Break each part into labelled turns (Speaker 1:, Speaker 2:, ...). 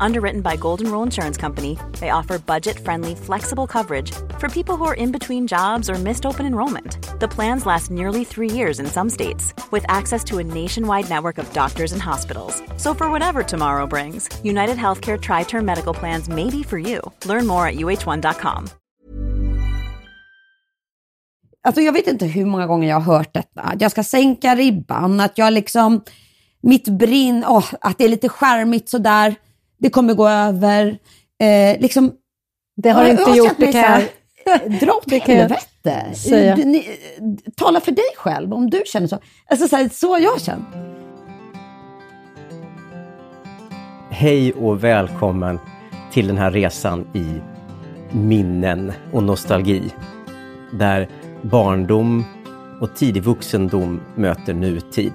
Speaker 1: Underwritten by Golden Rule Insurance Company, they offer budget friendly, flexible coverage for people who are in between jobs or missed open enrollment. The plans last nearly three years in some states, with access to a nationwide network of doctors and hospitals. So, for whatever tomorrow brings, United Healthcare Tri Term Medical Plans may be for you. Learn more at uh1.com.
Speaker 2: Alltså jag vet inte hur många gånger jag har hört detta. Jag ska sänka ribban, att jag liksom, mitt brinn, oh, att det är lite skärmigt sådär, det kommer gå över. Eh, liksom,
Speaker 3: det har inte gjort, det kan.
Speaker 2: Dra åt helvete.
Speaker 3: säga.
Speaker 2: Tala för dig själv om du känner så. Alltså så, här, så har jag känt.
Speaker 4: Hej och välkommen till den här resan i minnen och nostalgi. Där barndom och tidig vuxendom möter nutid.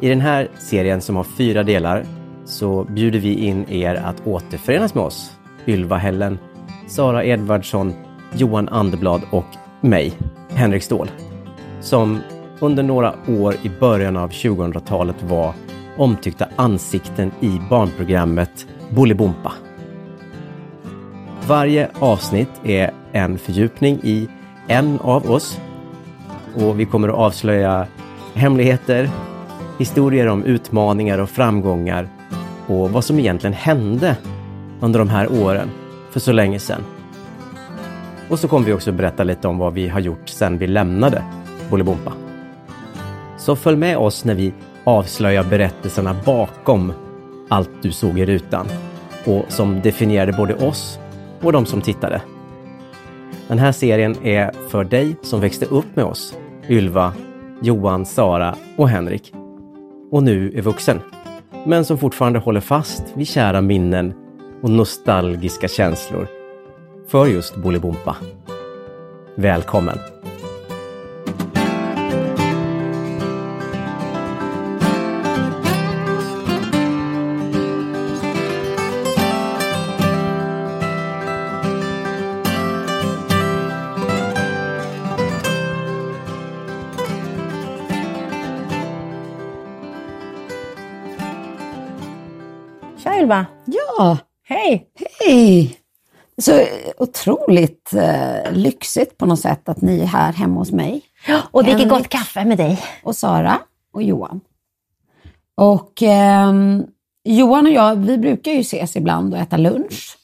Speaker 4: I den här serien som har fyra delar så bjuder vi in er att återförenas med oss. Ylva Hällen, Sara Edvardsson, Johan Anderblad och mig, Henrik Ståhl. Som under några år i början av 2000-talet var omtyckta ansikten i barnprogrammet Bolibompa. Varje avsnitt är en fördjupning i en av oss och vi kommer att avslöja hemligheter, historier om utmaningar och framgångar och vad som egentligen hände under de här åren för så länge sedan. Och så kommer vi också berätta lite om vad vi har gjort sedan vi lämnade Bolibompa. Så följ med oss när vi avslöjar berättelserna bakom allt du såg i rutan och som definierade både oss och de som tittade. Den här serien är för dig som växte upp med oss, Ylva, Johan, Sara och Henrik. Och nu är vuxen. Men som fortfarande håller fast vid kära minnen och nostalgiska känslor för just Bolibompa. Välkommen!
Speaker 3: Tja Ylva!
Speaker 2: Ja,
Speaker 3: Hej!
Speaker 2: hej! Så otroligt eh, lyxigt på något sätt att ni är här hemma hos mig.
Speaker 3: Och dricker
Speaker 2: Henrik.
Speaker 3: gott kaffe med dig.
Speaker 2: och Sara och Johan. Och ehm, Johan och jag, vi brukar ju ses ibland och äta lunch.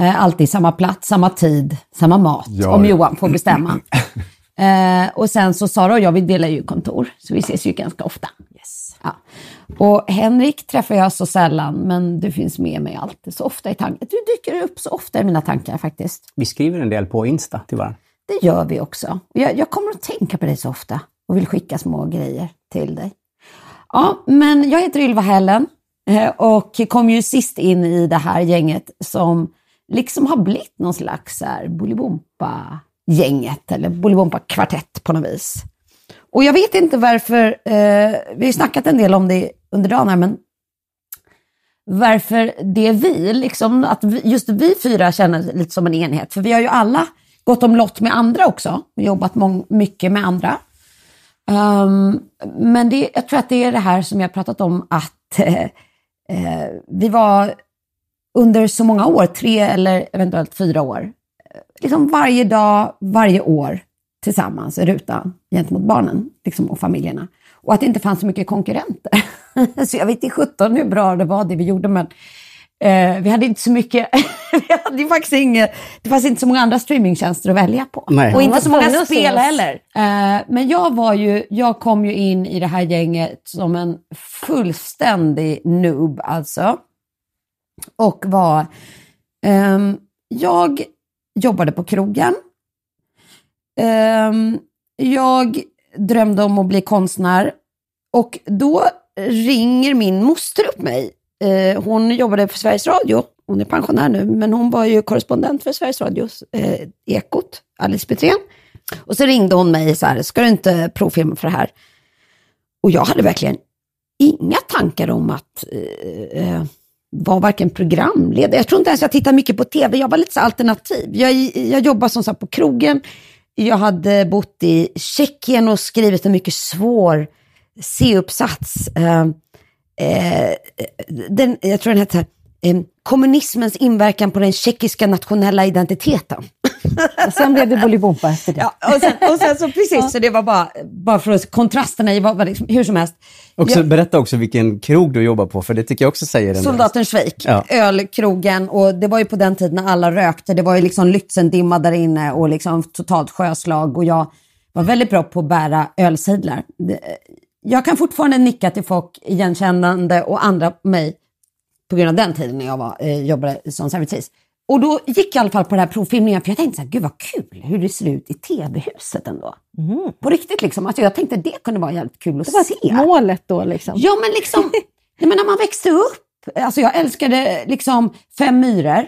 Speaker 2: Eh, alltid samma plats, samma tid, samma mat,
Speaker 5: Ja,
Speaker 2: om
Speaker 5: ja.
Speaker 2: Johan får bestämma. eh, och sen så Sara och jag, vi delar ju kontor, så vi ses ju ganska ofta. Ja. Och Henrik träffar jag så sällan, men du finns med mig alltid så ofta i tanken. Du dyker upp så ofta i mina tankar faktiskt.
Speaker 5: Vi skriver en del på Insta till varandra.
Speaker 2: Det gör vi också. Jag, jag kommer att tänka på dig så ofta och vill skicka små grejer till dig. Ja, men jag heter Ylva Hällen eh, och kom ju sist in i det här gänget som liksom har blivit någon slags Bolibompa-gänget eller Bolibompa-kvartett på något vis. Och jag vet inte varför, eh, vi har ju snackat en del om det under dagen här, men varför det är vi, liksom, att vi, just vi fyra känner lite som en enhet. För vi har ju alla gått om lott med andra också och jobbat mycket med andra. Um, men det, jag tror att det är det här som jag pratat om att eh, eh, vi var under så många år, tre eller eventuellt fyra år, liksom varje dag, varje år tillsammans i rutan gentemot barnen liksom, och familjerna. Och att det inte fanns så mycket konkurrenter. så jag vet inte 17 hur bra det var det vi gjorde, men eh, vi hade inte så mycket, vi hade faktiskt inget, det fanns inte så många andra streamingtjänster att välja på.
Speaker 5: Nej.
Speaker 2: Och inte så många spel heller. Eh, men jag var ju, jag kom ju in i det här gänget som en fullständig noob alltså. Och var, ehm, jag jobbade på krogen. Ehm, jag drömde om att bli konstnär och då ringer min moster upp mig. Eh, hon jobbade för Sveriges Radio. Hon är pensionär nu, men hon var ju korrespondent för Sveriges Radios eh, Ekot, Alice Petrén. Och så ringde hon mig så här, ska du inte provfilma för det här? Och jag hade verkligen inga tankar om att eh, eh var varken programledare, jag tror inte ens jag tittade mycket på tv, jag var lite så alternativ. Jag, jag jobbade som sagt på krogen, jag hade bott i Tjeckien och skrivit en mycket svår C-uppsats. Eh, eh, den, jag tror den hette eh, Kommunismens inverkan på den tjeckiska nationella identiteten.
Speaker 3: Och sen blev det Bolibompa efter det.
Speaker 2: Ja, och, sen, och sen så precis, så det var bara, bara för att kontrasterna i, var, var liksom, hur som helst.
Speaker 5: Också,
Speaker 2: Jag-
Speaker 5: Berätta också vilken krog du jobbar på, för det tycker jag också säger en.
Speaker 2: Soldaten Schweik,
Speaker 5: Ja.
Speaker 2: ölkrogen och det var ju på den tiden när alla rökte. Det var ju liksom Lützendimma där inne och liksom totalt sjöslag och jag var väldigt bra på att bära ölsidlar. Jag kan fortfarande nicka till folk igenkännande och andra mig på grund av den tiden när jag var, eh, jobbade som servitris. Och då gick jag i alla fall på den här provfilmningen för jag tänkte så här, gud vad kul hur det ser ut i tv-huset ändå. På riktigt liksom. Alltså jag tänkte det kunde vara jävligt kul att
Speaker 3: Det var
Speaker 2: se.
Speaker 3: målet då liksom.
Speaker 2: Ja, men liksom, nej, men när man växte upp, alltså jag älskade liksom Fem myror.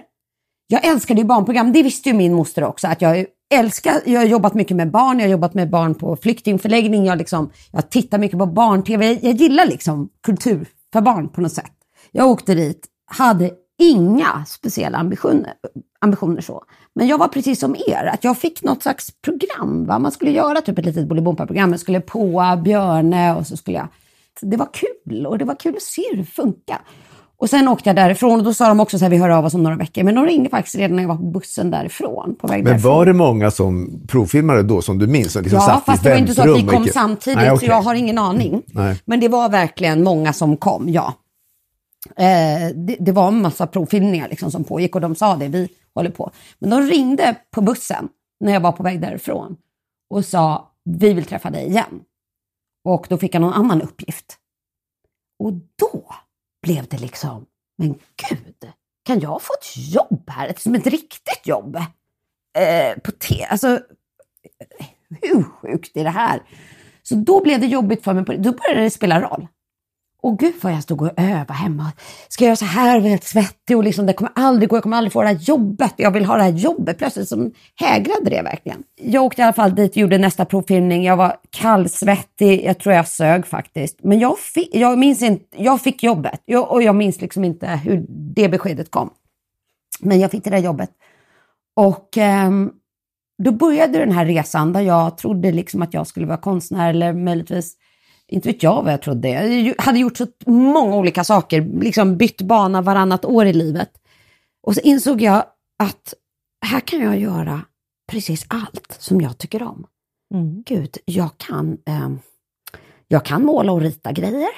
Speaker 2: Jag älskade ju barnprogram, det visste ju min moster också, att jag älskar, jag har jobbat mycket med barn, jag har jobbat med barn på flyktingförläggning, jag, liksom, jag tittar mycket på barn-tv, jag, jag gillar liksom kultur för barn på något sätt. Jag åkte dit, hade inga speciella ambitioner, ambitioner så. Men jag var precis som er, att jag fick något slags program. Va? Man skulle göra typ ett litet Bolibompa-program, jag skulle på Björne och så skulle jag... Det var kul och det var kul att se hur det funkar. Och sen åkte jag därifrån och då sa de också så här, vi hör av oss om några veckor. Men de ringde faktiskt redan när jag var på bussen därifrån, på väg
Speaker 6: Men
Speaker 2: därifrån.
Speaker 6: var det många som provfilmade då som du minns? Som liksom
Speaker 2: Ja, fast det var inte så att vi kom
Speaker 6: gick-
Speaker 2: samtidigt,
Speaker 6: Nej,
Speaker 2: så
Speaker 6: okej.
Speaker 2: jag har ingen aning.
Speaker 6: Nej.
Speaker 2: Men det var verkligen många som kom, ja. Eh, det, det var en massa provfilmningar liksom som pågick och de sa det, vi håller på. Men de ringde på bussen när jag var på väg därifrån och sa, vi vill träffa dig igen. Och då fick jag någon annan uppgift. Och då blev det liksom, men gud, kan jag få ett jobb här? Som ett riktigt jobb? Eh, på te, alltså, hur sjukt är det här? Så då blev det jobbigt för mig. Då började det spela roll. Och gud vad jag stod och övade hemma. Ska jag göra så här, jag var helt svettig och liksom, det kommer aldrig gå, jag kommer aldrig få det här jobbet. Jag vill ha det här jobbet. Plötsligt som hägrade det verkligen. Jag åkte i alla fall dit och gjorde nästa provfilmning. Jag var kallsvettig, jag tror jag sög faktiskt. Men jag fick, jag minns inte, jag fick jobbet. Jag, och jag minns liksom inte hur det beskedet kom. Men jag fick det där jobbet. Och eh, då började den här resan där jag trodde liksom att jag skulle vara konstnär eller möjligtvis, inte vet jag vad jag trodde. Jag hade gjort så många olika saker, liksom bytt bana varannat år i livet. Och så insåg jag att här kan jag göra precis allt som jag tycker om.
Speaker 3: Mm.
Speaker 2: Gud, jag kan, ehm, jag kan måla och rita grejer.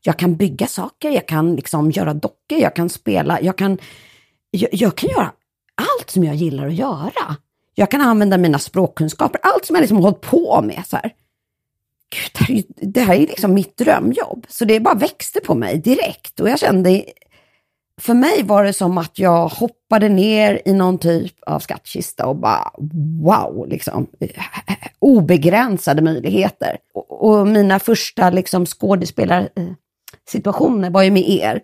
Speaker 2: Jag kan bygga saker, jag kan liksom göra dockor, jag kan spela, jag kan, jag, jag kan göra allt som jag gillar att göra. Jag kan använda mina språkkunskaper, allt som jag liksom har hållit på med. Så här. Gud, det, här är, ju- det här är liksom mitt drömjobb. Så det bara växte på mig direkt. Och jag kände, för mig var det som att jag hoppade ner i någon typ av skattkista och bara wow, liksom. Eh, obegränsade möjligheter. Och, och mina första liksom, skådespelarsituationer var ju med er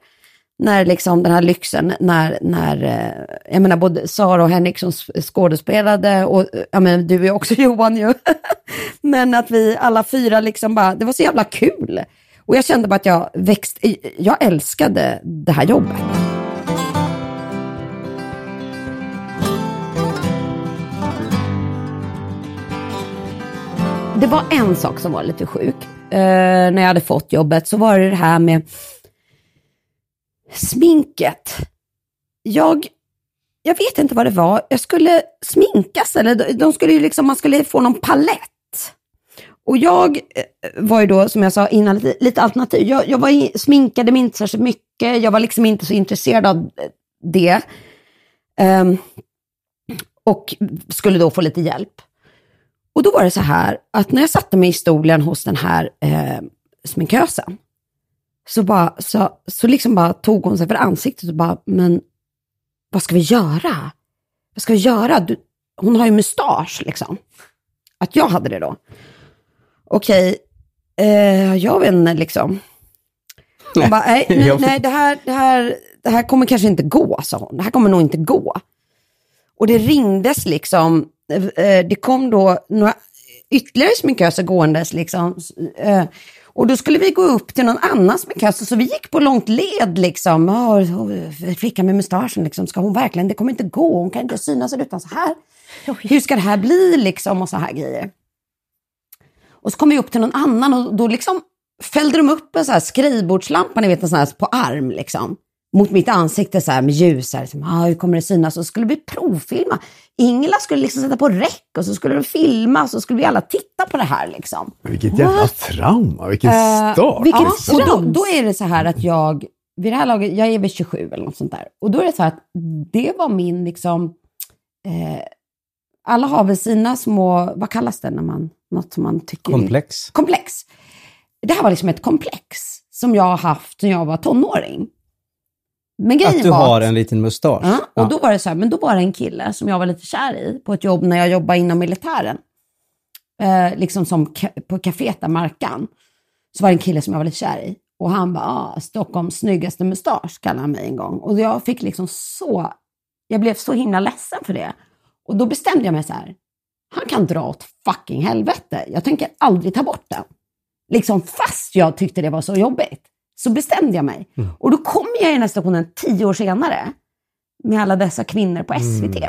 Speaker 2: när liksom den här lyxen, när, när eh, jag menar både Sara och Henrik som skådespelade och eh, ja, men du är också Johan ju men att vi alla fyra liksom bara, det var så jävla kul. Och jag kände bara att jag växte, jag älskade det här jobbet. Det var en sak som var lite sjuk. Eh, när jag hade fått jobbet så var det det här med sminket. Jag, jag vet inte vad det var. Jag skulle sminkas, eller de- skulle ju liksom, man skulle få någon palett. Och jag eh, var ju då, som jag sa innan, lite, lite alternativ. Jag, jag var i, sminkade mig inte särskilt mycket. Jag var liksom inte så intresserad av eh, det. Um, och skulle då få lite hjälp. Och då var det så här att när jag satte mig i stolen hos den här eh, sminkösen, så, bara, så, så liksom bara tog hon sig för ansiktet och bara, men vad ska vi göra? Vad ska vi göra? Du, hon har ju mustasch liksom. Att jag hade det då. Okej, eh, jag vet inte liksom. Hon bara, nej, nej, nej det, här, det, här, det här kommer kanske inte gå, sa hon. Det här kommer nog inte gå. Och det ringdes liksom, eh, det kom då några ytterligare sminköser gåendes liksom. eh, Och då skulle vi gå upp till någon annan sminkös, så vi gick på långt led liksom. Oh, flickan med mustaschen, liksom, ska hon verkligen, det kommer inte gå, hon kan inte synas utan så här. Hur ska det här bli liksom och så här grejer. Och så kom vi upp till någon annan och då liksom fällde de upp en så här skrivbordslampa, ni vet en sån här på arm liksom. Mot mitt ansikte så här med ljus. Här, liksom, ah, hur kommer det synas? Och så skulle vi provfilma. Ingela skulle liksom sätta på räck och så skulle de filma och så skulle vi alla titta på det här liksom.
Speaker 6: Vilket jävla trauma, vilken
Speaker 2: Eh,
Speaker 6: start.
Speaker 2: vilket
Speaker 6: liksom.
Speaker 2: och då, då är det så här att jag, vid det här laget, jag är väl 27 eller något sånt där. Och då är det så här att det var min liksom, eh, alla har väl sina små, vad kallas det när man, något som man tycker är-
Speaker 5: Komplex.
Speaker 2: komplex. Det här var liksom ett komplex som jag har haft sedan jag var tonåring. Men grejen
Speaker 5: Att du
Speaker 2: var
Speaker 5: har en liten mustasch.
Speaker 2: Ja, och då var det så här, men då var det en kille som jag var lite kär i på ett jobb när jag jobbade inom militären. Eh, liksom som på kaféet där, Markan. Så var det en kille som jag var lite kär i. Och han bara, ah, Stockholms snyggaste mustasch kallade han mig en gång. Och jag fick liksom så, jag blev så himla ledsen för det. Och då bestämde jag mig så här, han kan dra åt fucking helvete. Jag tänker aldrig ta bort den. Liksom fast jag tyckte det var så jobbigt. Så bestämde jag mig. Och då kom jag i den här situationen tio år senare med alla dessa kvinnor på SVT.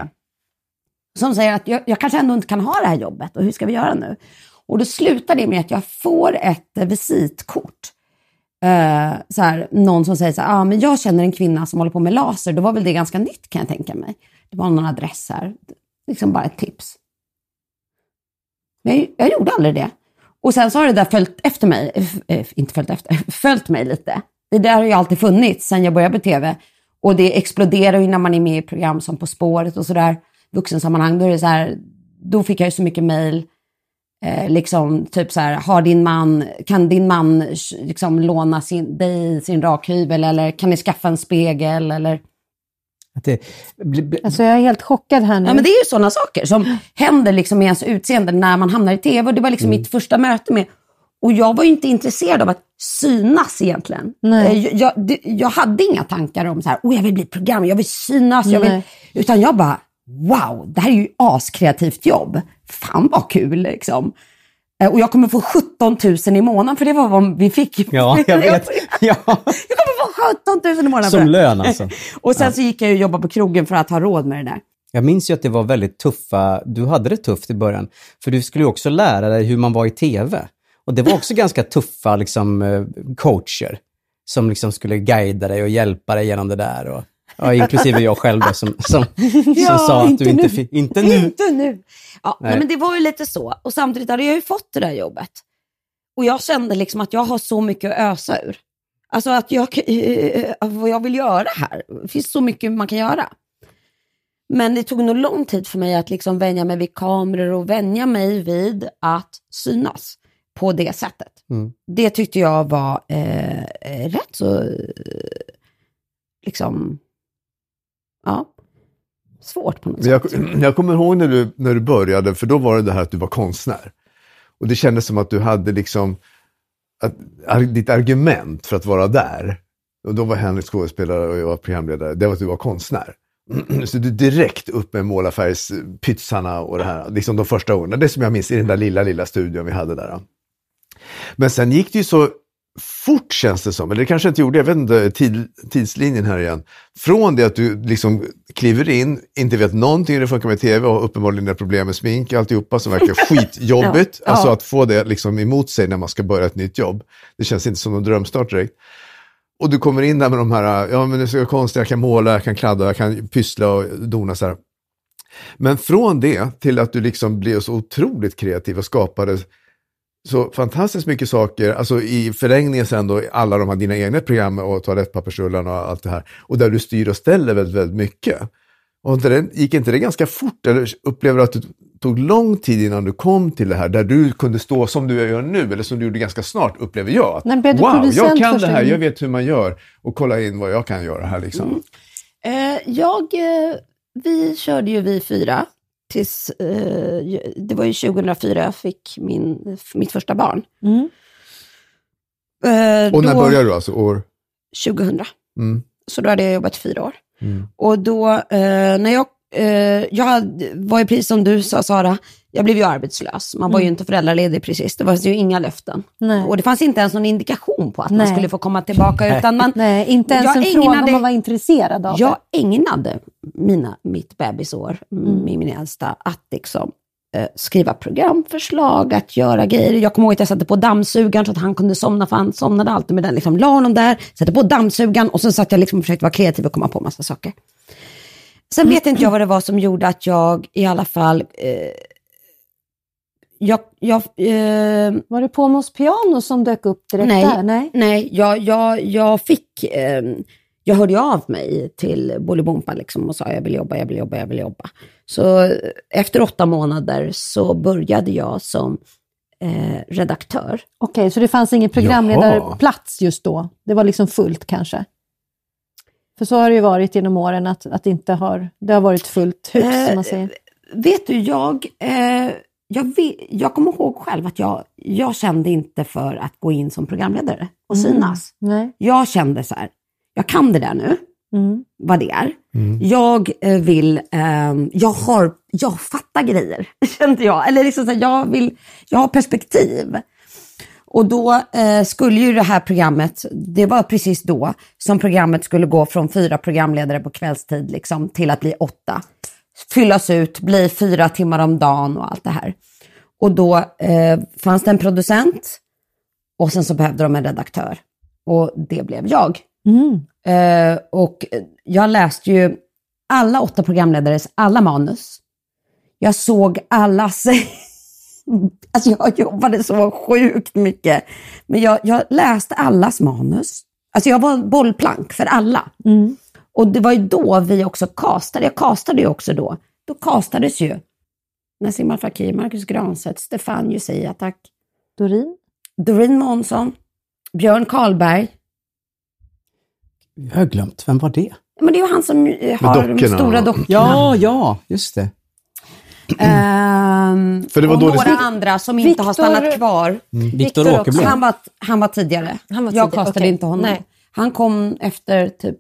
Speaker 2: Som säger att jag, jag kanske ändå inte kan ha det här jobbet och hur ska vi göra nu? Och då slutar det med att jag får ett visitkort. Eh, så här, någon som säger så här, ah, men jag känner en kvinna som håller på med laser. Då var väl det ganska nytt kan jag tänka mig. Det var någon adress här. Liksom bara ett tips. Men jag, jag gjorde aldrig det. Och sen så har det där följt efter mig, äh, inte följt efter, följt mig lite. Det där har ju alltid funnits sen jag började på tv. Och det exploderar ju när man är med i program som På spåret och sådär, vuxensammanhang. Då är det så här, då fick jag ju så mycket mejl. Eh, liksom typ så här, har din man, kan din man liksom låna sin, dig sin rakhyvel eller kan ni skaffa en spegel eller
Speaker 5: att det, bli, bli,
Speaker 3: Alltså jag är helt chockad här nu.
Speaker 2: Ja, men det är ju sådana saker som händer liksom med ens utseende när man hamnar i tv. Och det var liksom mitt första möte med... Och jag var ju inte intresserad av att synas egentligen.
Speaker 3: Nej.
Speaker 2: Eh, Jag, jag, jag hade inga tankar om så här, oh, jag vill bli program, jag vill synas. Jag vill,
Speaker 3: Nej.
Speaker 2: utan jag bara, wow, det här är ju askreativt jobb. Fan vad kul liksom. Eh, Och jag kommer få 17 000 i månaden, för det var vad vi fick.
Speaker 5: ja, jag vet. Ja.
Speaker 2: Jag kommer få 17 000 i månaden.
Speaker 5: Som lön alltså.
Speaker 2: Och sen så gick jag och jobbade på krogen för att ha råd med det där.
Speaker 5: Jag minns ju att det var väldigt tuffa, du hade det tufft i början. För du skulle ju också lära dig hur man var i tv. Och det var också ganska tuffa liksom, eh, coacher som liksom skulle guida dig och hjälpa dig genom det där. Och, ja, inklusive jag själv då, som, som, som sa att du inte fick... Inte nu!
Speaker 2: Inte nu. Ja, nej.
Speaker 5: Nej.
Speaker 2: men det var ju lite så. Och samtidigt hade jag ju fått det där jobbet. Och jag kände liksom att jag har så mycket att ösa ur. Alltså att jag, eh, vad jag vill göra här. Det finns så mycket man kan göra. Men det tog nog lång tid för mig att liksom vänja mig vid kameror och vänja mig vid att synas på det sättet.
Speaker 5: Mm.
Speaker 2: Det tyckte jag var eh, eh, rätt så, eh, liksom, ja, svårt på något sätt.
Speaker 6: Jag, kommer ihåg när du, när du började, för då var det det här att du var konstnär. Och det kändes som att du hade liksom, att, ditt argument för att vara där, och då var Henrik skådespelare och jag var programledare, det var att du var konstnär. Så du direkt upp med målarfärgspytsarna och det här, liksom de första åren. Det som jag minns i den där lilla, lilla studion vi hade där. Men sen gick det ju så fort känns det som, eller det kanske inte gjorde, jag vet inte tid, tidslinjen här igen. Från det att du liksom kliver in, inte vet någonting hur det funkar med tv och har uppenbarligen ett problem med smink och alltihopa som verkar skitjobbigt.
Speaker 2: Ja.
Speaker 6: Alltså att få det liksom emot sig när man ska börja ett nytt jobb. Det känns inte som någon drömstart direkt. Och du kommer in där med de här, ja men det är så konstigt, jag kan måla, jag kan kladda, jag kan pyssla och dona så här. Men från det till att du liksom blev så otroligt kreativ och skapade så fantastiskt mycket saker, alltså i förlängningen sen då alla de här dina egna program och toalettpappersrullarna och allt det här. Och där du styr och ställer väldigt, väldigt mycket. Och det, gick inte det ganska fort? Eller upplever du att det tog lång tid innan du kom till det här, där du kunde stå som du gör nu, eller som du gjorde ganska snart, upplever jag. Att,
Speaker 3: Nej,
Speaker 6: wow, jag kan det här, jag vet hur man gör. Och kolla in vad jag kan göra här liksom.
Speaker 2: Eh, jag, eh, vi körde ju vi fyra tills, eh, det var ju 2004 jag fick min, mitt första barn.
Speaker 3: Mm.
Speaker 2: Eh,
Speaker 6: Och när
Speaker 2: då-
Speaker 6: började du alltså? År?
Speaker 2: 2000.
Speaker 6: Mm.
Speaker 2: Så då hade jag jobbat i fyra år.
Speaker 6: Mm.
Speaker 2: Och då, eh, när jag eh, jag var ju precis som du sa Sara, jag blev ju arbetslös. Man var ju inte föräldraledig precis. Det fanns ju inga löften.
Speaker 3: Nej.
Speaker 2: Och det fanns inte ens någon indikation på att man
Speaker 3: Nej.
Speaker 2: skulle få komma tillbaka. Utan man,
Speaker 3: Nej, inte ens
Speaker 2: jag
Speaker 3: en fråga om
Speaker 2: ägnade-
Speaker 3: man var intresserad av
Speaker 2: Jag ägnade mina, mitt bebisår
Speaker 3: Mm.
Speaker 2: min äldsta att liksom, eh, skriva programförslag, att göra grejer. Jag kommer ihåg att jag satte på dammsugaren så att han kunde somna, för han somnade alltid med den. Liksom, la honom där, satte på dammsugaren och så satt jag liksom och försökte vara kreativ och komma på massa saker. Sen vet inte jag vad det var som gjorde att jag i alla fall... Eh, jag, jag, eh,
Speaker 3: det. Var det Pomos piano som dök upp direkt
Speaker 2: Nej.
Speaker 3: där? Nej.
Speaker 2: Nej, jag, jag, jag fick... Eh, jag hörde av mig till Bolibompa liksom och sa jag vill jobba, jag vill jobba, jag vill jobba. Så eh, efter åtta månader så började jag som eh, redaktör.
Speaker 3: Okej, så det fanns ingen programledarplats just då? Det var liksom fullt kanske? För så har det ju varit genom åren, att, att det inte har, det har varit fullt hus,
Speaker 2: Eh,
Speaker 3: som man säger.
Speaker 2: Vet du, jag, eh, jag, vet, jag kommer ihåg själv att jag, jag kände inte för att gå in som programledare och synas.
Speaker 3: Nej.
Speaker 2: Jag kände så här, jag kan det där nu.
Speaker 3: Mm.
Speaker 2: vad det är. Jag eh, vill, ehm, jag har, jag fattar grejer, kände jag. Eller liksom så här, jag, vill, jag har perspektiv. Och då eh, skulle ju det här programmet, det var precis då som programmet skulle gå från fyra programledare på kvällstid liksom, till att bli åtta. Fyllas ut, bli fyra timmar om dagen och allt det här. Och då eh, fanns det en producent och sen så behövde de en redaktör. Och det blev jag.
Speaker 3: Mm.
Speaker 2: Eh, och jag läste ju alla åtta programledares alla manus. Jag såg allas... alltså jag jobbade så sjukt mycket. Men jag, jag läste allas manus. Alltså jag var bollplank för alla.
Speaker 3: Mm.
Speaker 2: Och det var ju då vi också castade. Jag castade ju också då. Då castades ju Nassim Al Fakir, Marcus Granstedt, Stefan Jussi Attack,
Speaker 3: Dorin?
Speaker 2: Doreen Månsson, Björn Karlberg.
Speaker 5: Jag har glömt, vem var det?
Speaker 2: Men det är ju han som eh, har de stora dockorna.
Speaker 5: Ja, ja, just det.
Speaker 2: Ehm,
Speaker 6: För det var
Speaker 2: och
Speaker 6: då det
Speaker 2: några andra som inte har stannat kvar.
Speaker 5: Viktor
Speaker 3: också.
Speaker 5: Åkerblom.
Speaker 2: Han var, han var tidigare.
Speaker 3: Han var
Speaker 2: jag
Speaker 3: tidigare,
Speaker 2: kastade
Speaker 3: okej.
Speaker 2: inte honom.
Speaker 3: Nej.
Speaker 2: Han kom efter typ...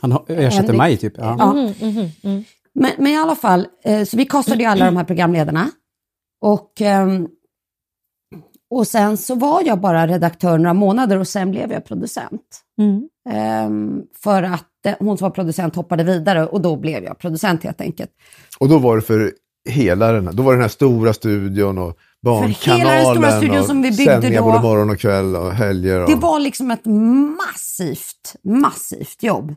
Speaker 5: Han har- ersätter
Speaker 2: Henrik.
Speaker 5: mig typ. Ja.
Speaker 2: Ja.
Speaker 3: Mhm, mhm, mm.
Speaker 2: Men, men i alla fall, eh, så vi kastade ju alla de här programledarna. Och, ehm, och sen så var jag bara redaktör några månader och sen blev jag producent.
Speaker 3: Mm.
Speaker 2: Ehm, för att eh, hon som var producent hoppade vidare och då blev jag producent helt enkelt.
Speaker 6: Och då var det för hela den här, då var det den här stora studion och
Speaker 2: För hela den stora
Speaker 6: barnkanalen
Speaker 2: studion
Speaker 6: och
Speaker 2: som vi byggde
Speaker 6: sändningar
Speaker 2: då.
Speaker 6: både morgon och kväll och helger. Och...
Speaker 2: Det var liksom ett massivt, massivt jobb.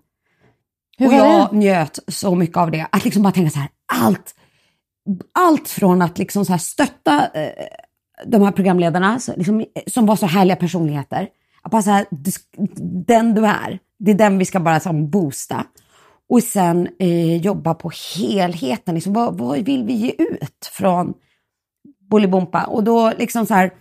Speaker 3: Hur
Speaker 2: och jag
Speaker 3: det?
Speaker 2: njöt så mycket av det. Att liksom bara tänka så här, allt, allt från att liksom så här stötta eh, de här programledarna så liksom, som var så härliga personligheter. Att bara så här, "Du sk- den du är, det är den vi ska bara så här, boosta. Och sen eh, jobba på helheten. Liksom, vad, vad vill vi ge ut från Bolibompa? Och då liksom så här,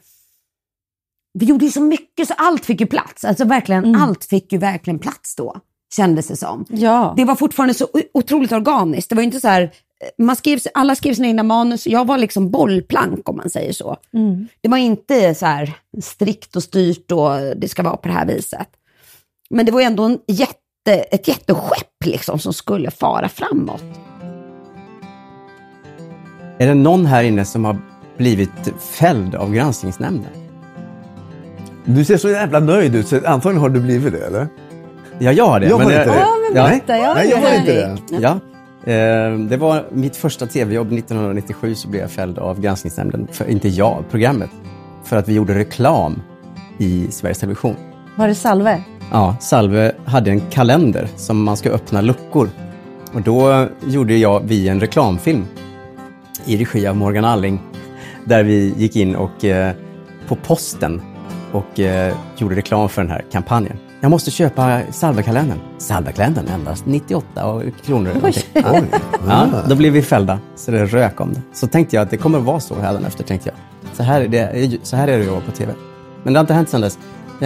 Speaker 2: vi gjorde ju så mycket så allt fick ju plats. Alltså verkligen, allt fick ju verkligen plats då, kändes det som.
Speaker 3: Ja.
Speaker 2: Det var fortfarande så otroligt organiskt. Det var ju inte så här, eh, man skrev, alla skrev sina egna manus. Jag var liksom bollplank om man säger så.
Speaker 3: Mm.
Speaker 2: Det var inte så här strikt och styrt och det ska vara på det här viset. Men det var ju ändå en jätte, ett jätteskepp liksom som skulle fara framåt.
Speaker 5: Är det någon här inne som har blivit fälld av granskningsnämnden?
Speaker 6: Du ser så jävla nöjd ut, så antagligen har du blivit det, eller?
Speaker 5: Ja, jag har det.
Speaker 6: Jag var
Speaker 5: det-
Speaker 6: inte det.
Speaker 3: Ja, men berätta. Ja,
Speaker 6: Nej, jag var inte det.
Speaker 5: Ja. Eh, det var mitt första tv-jobb 1997 så blev jag fälld av granskningsnämnden. För, inte jag, programmet. För att vi gjorde reklam i Sveriges Television.
Speaker 3: Var det Salve?
Speaker 5: Ja, Salve hade en kalender som man ska öppna luckor. Och då gjorde jag, vi en reklamfilm i regi av Morgan Alling. Där vi gick in och eh, på posten och eh, gjorde reklam för den här kampanjen. Jag måste köpa Salvekalendern. Salvekalendern endast 98 kronor. eller någonting. Ja. Då blev vi fällda, så det rök om det. Så tänkte jag att det kommer att vara så hädanefter, tänkte jag. Så här är det, så här är det att jobba på TV. Men det har inte hänt sedan dess.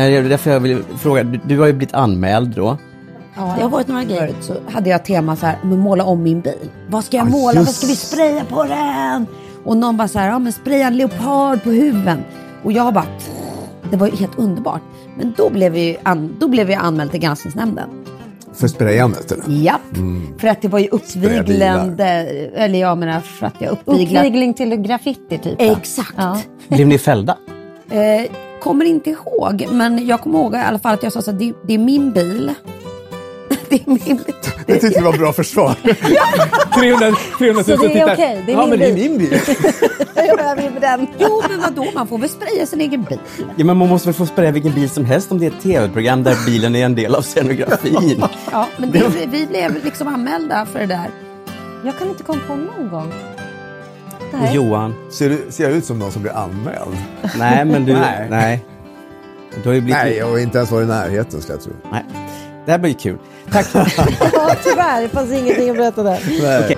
Speaker 5: Det är därför jag vill fråga, du, du har ju blivit anmäld då.
Speaker 2: Det har varit några grejer. Så hade jag tema så här, men måla om min bil. Vad ska jag
Speaker 6: Ja,
Speaker 2: måla? Vad ska vi spraya på den? Och någon bara så här, ja men spraya en leopard på huven. Och jag bara, det var ju helt underbart. Men då blev, vi an, då blev jag anmäld till granskningsnämnden.
Speaker 6: För sprayammet eller?
Speaker 2: Japp, för att det var ju uppviglande, eller jag menar för att jag uppviglat.
Speaker 3: Uppvigling till graffiti typ?
Speaker 2: Exakt.
Speaker 3: Ja.
Speaker 5: Blev ni fällda?
Speaker 2: Eh, kommer inte ihåg, men jag kommer ihåg i alla fall att jag sa så här, det, det är min bil. det är min bil.
Speaker 6: Det tyckte vi var bra försvar.
Speaker 5: 300, 300
Speaker 3: Så det är okej, det är
Speaker 6: ja,
Speaker 3: min
Speaker 6: men det är
Speaker 3: bil.
Speaker 6: min bil.
Speaker 3: Jag vill med den.
Speaker 2: Jo, men vadå, man får väl spraya sin egen bil.
Speaker 5: Ja, men man måste väl få spraya vilken bil som helst om det är ett tv-program där bilen är en del av scenografin.
Speaker 2: Ja, men det, vi blev liksom anmälda för det där.
Speaker 3: Jag kan inte komma på någon gång. Nej.
Speaker 5: Johan,
Speaker 6: Ser, du, ser jag ut som någon som blir anmäld?
Speaker 5: nej men du,
Speaker 6: Nej.
Speaker 5: nej. Du har ju blivit...
Speaker 6: Nej, jag har inte ens varit i närheten skulle jag tro.
Speaker 5: nej. Det här blir kul. Tack.
Speaker 3: Ja, tyvärr, det fanns ingenting att berätta där.
Speaker 6: Nej.
Speaker 5: Okej.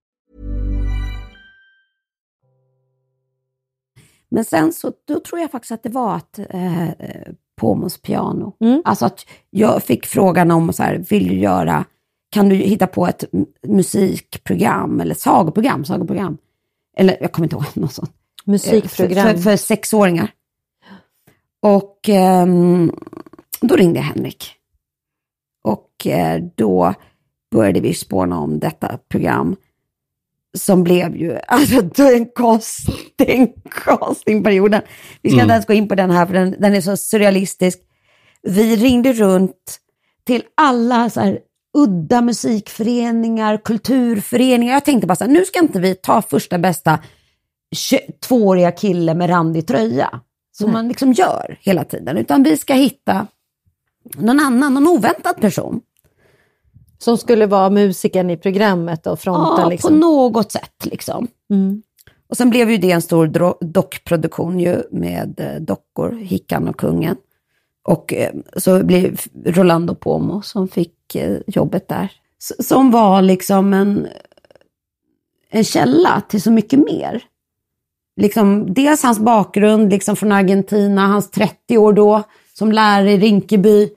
Speaker 2: Men sen så då tror jag faktiskt att det var att eh, Pomos piano. Alltså att jag fick frågan om så här, vill du göra, kan du hitta på ett musikprogram eller sagoprogram, sagoprogram. Eller jag kommer inte ihåg något sånt. Eh,
Speaker 3: Musikprogram.
Speaker 2: För, för, för sexåringar. Och ehm, då ringde jag Henrik. Och eh, då började vi spåna om detta program. Som blev ju, alltså den casting, castingperioden. Vi ska inte ens gå in på den här för den, den är så surrealistisk. Vi ringde runt till alla så här udda musikföreningar, kulturföreningar. Jag tänkte bara så här, nu ska inte vi ta första bästa 22-åriga kille med randig tröja. Som man liksom gör hela tiden. Utan vi ska hitta någon annan, någon oväntad person.
Speaker 3: Som skulle vara musikern i programmet och fronta
Speaker 2: Ja,
Speaker 3: liksom.
Speaker 2: på något sätt liksom.
Speaker 3: Mm.
Speaker 2: Och sen blev ju det en stor dockproduktion ju med eh, dockor, Hickan och Kungen. Och eh, så blev Rolando Pomo som fick eh, jobbet där. Som var liksom en, en källa till så mycket mer. Liksom, dels hans bakgrund liksom från Argentina, hans 30 år då som lärare i Rinkeby.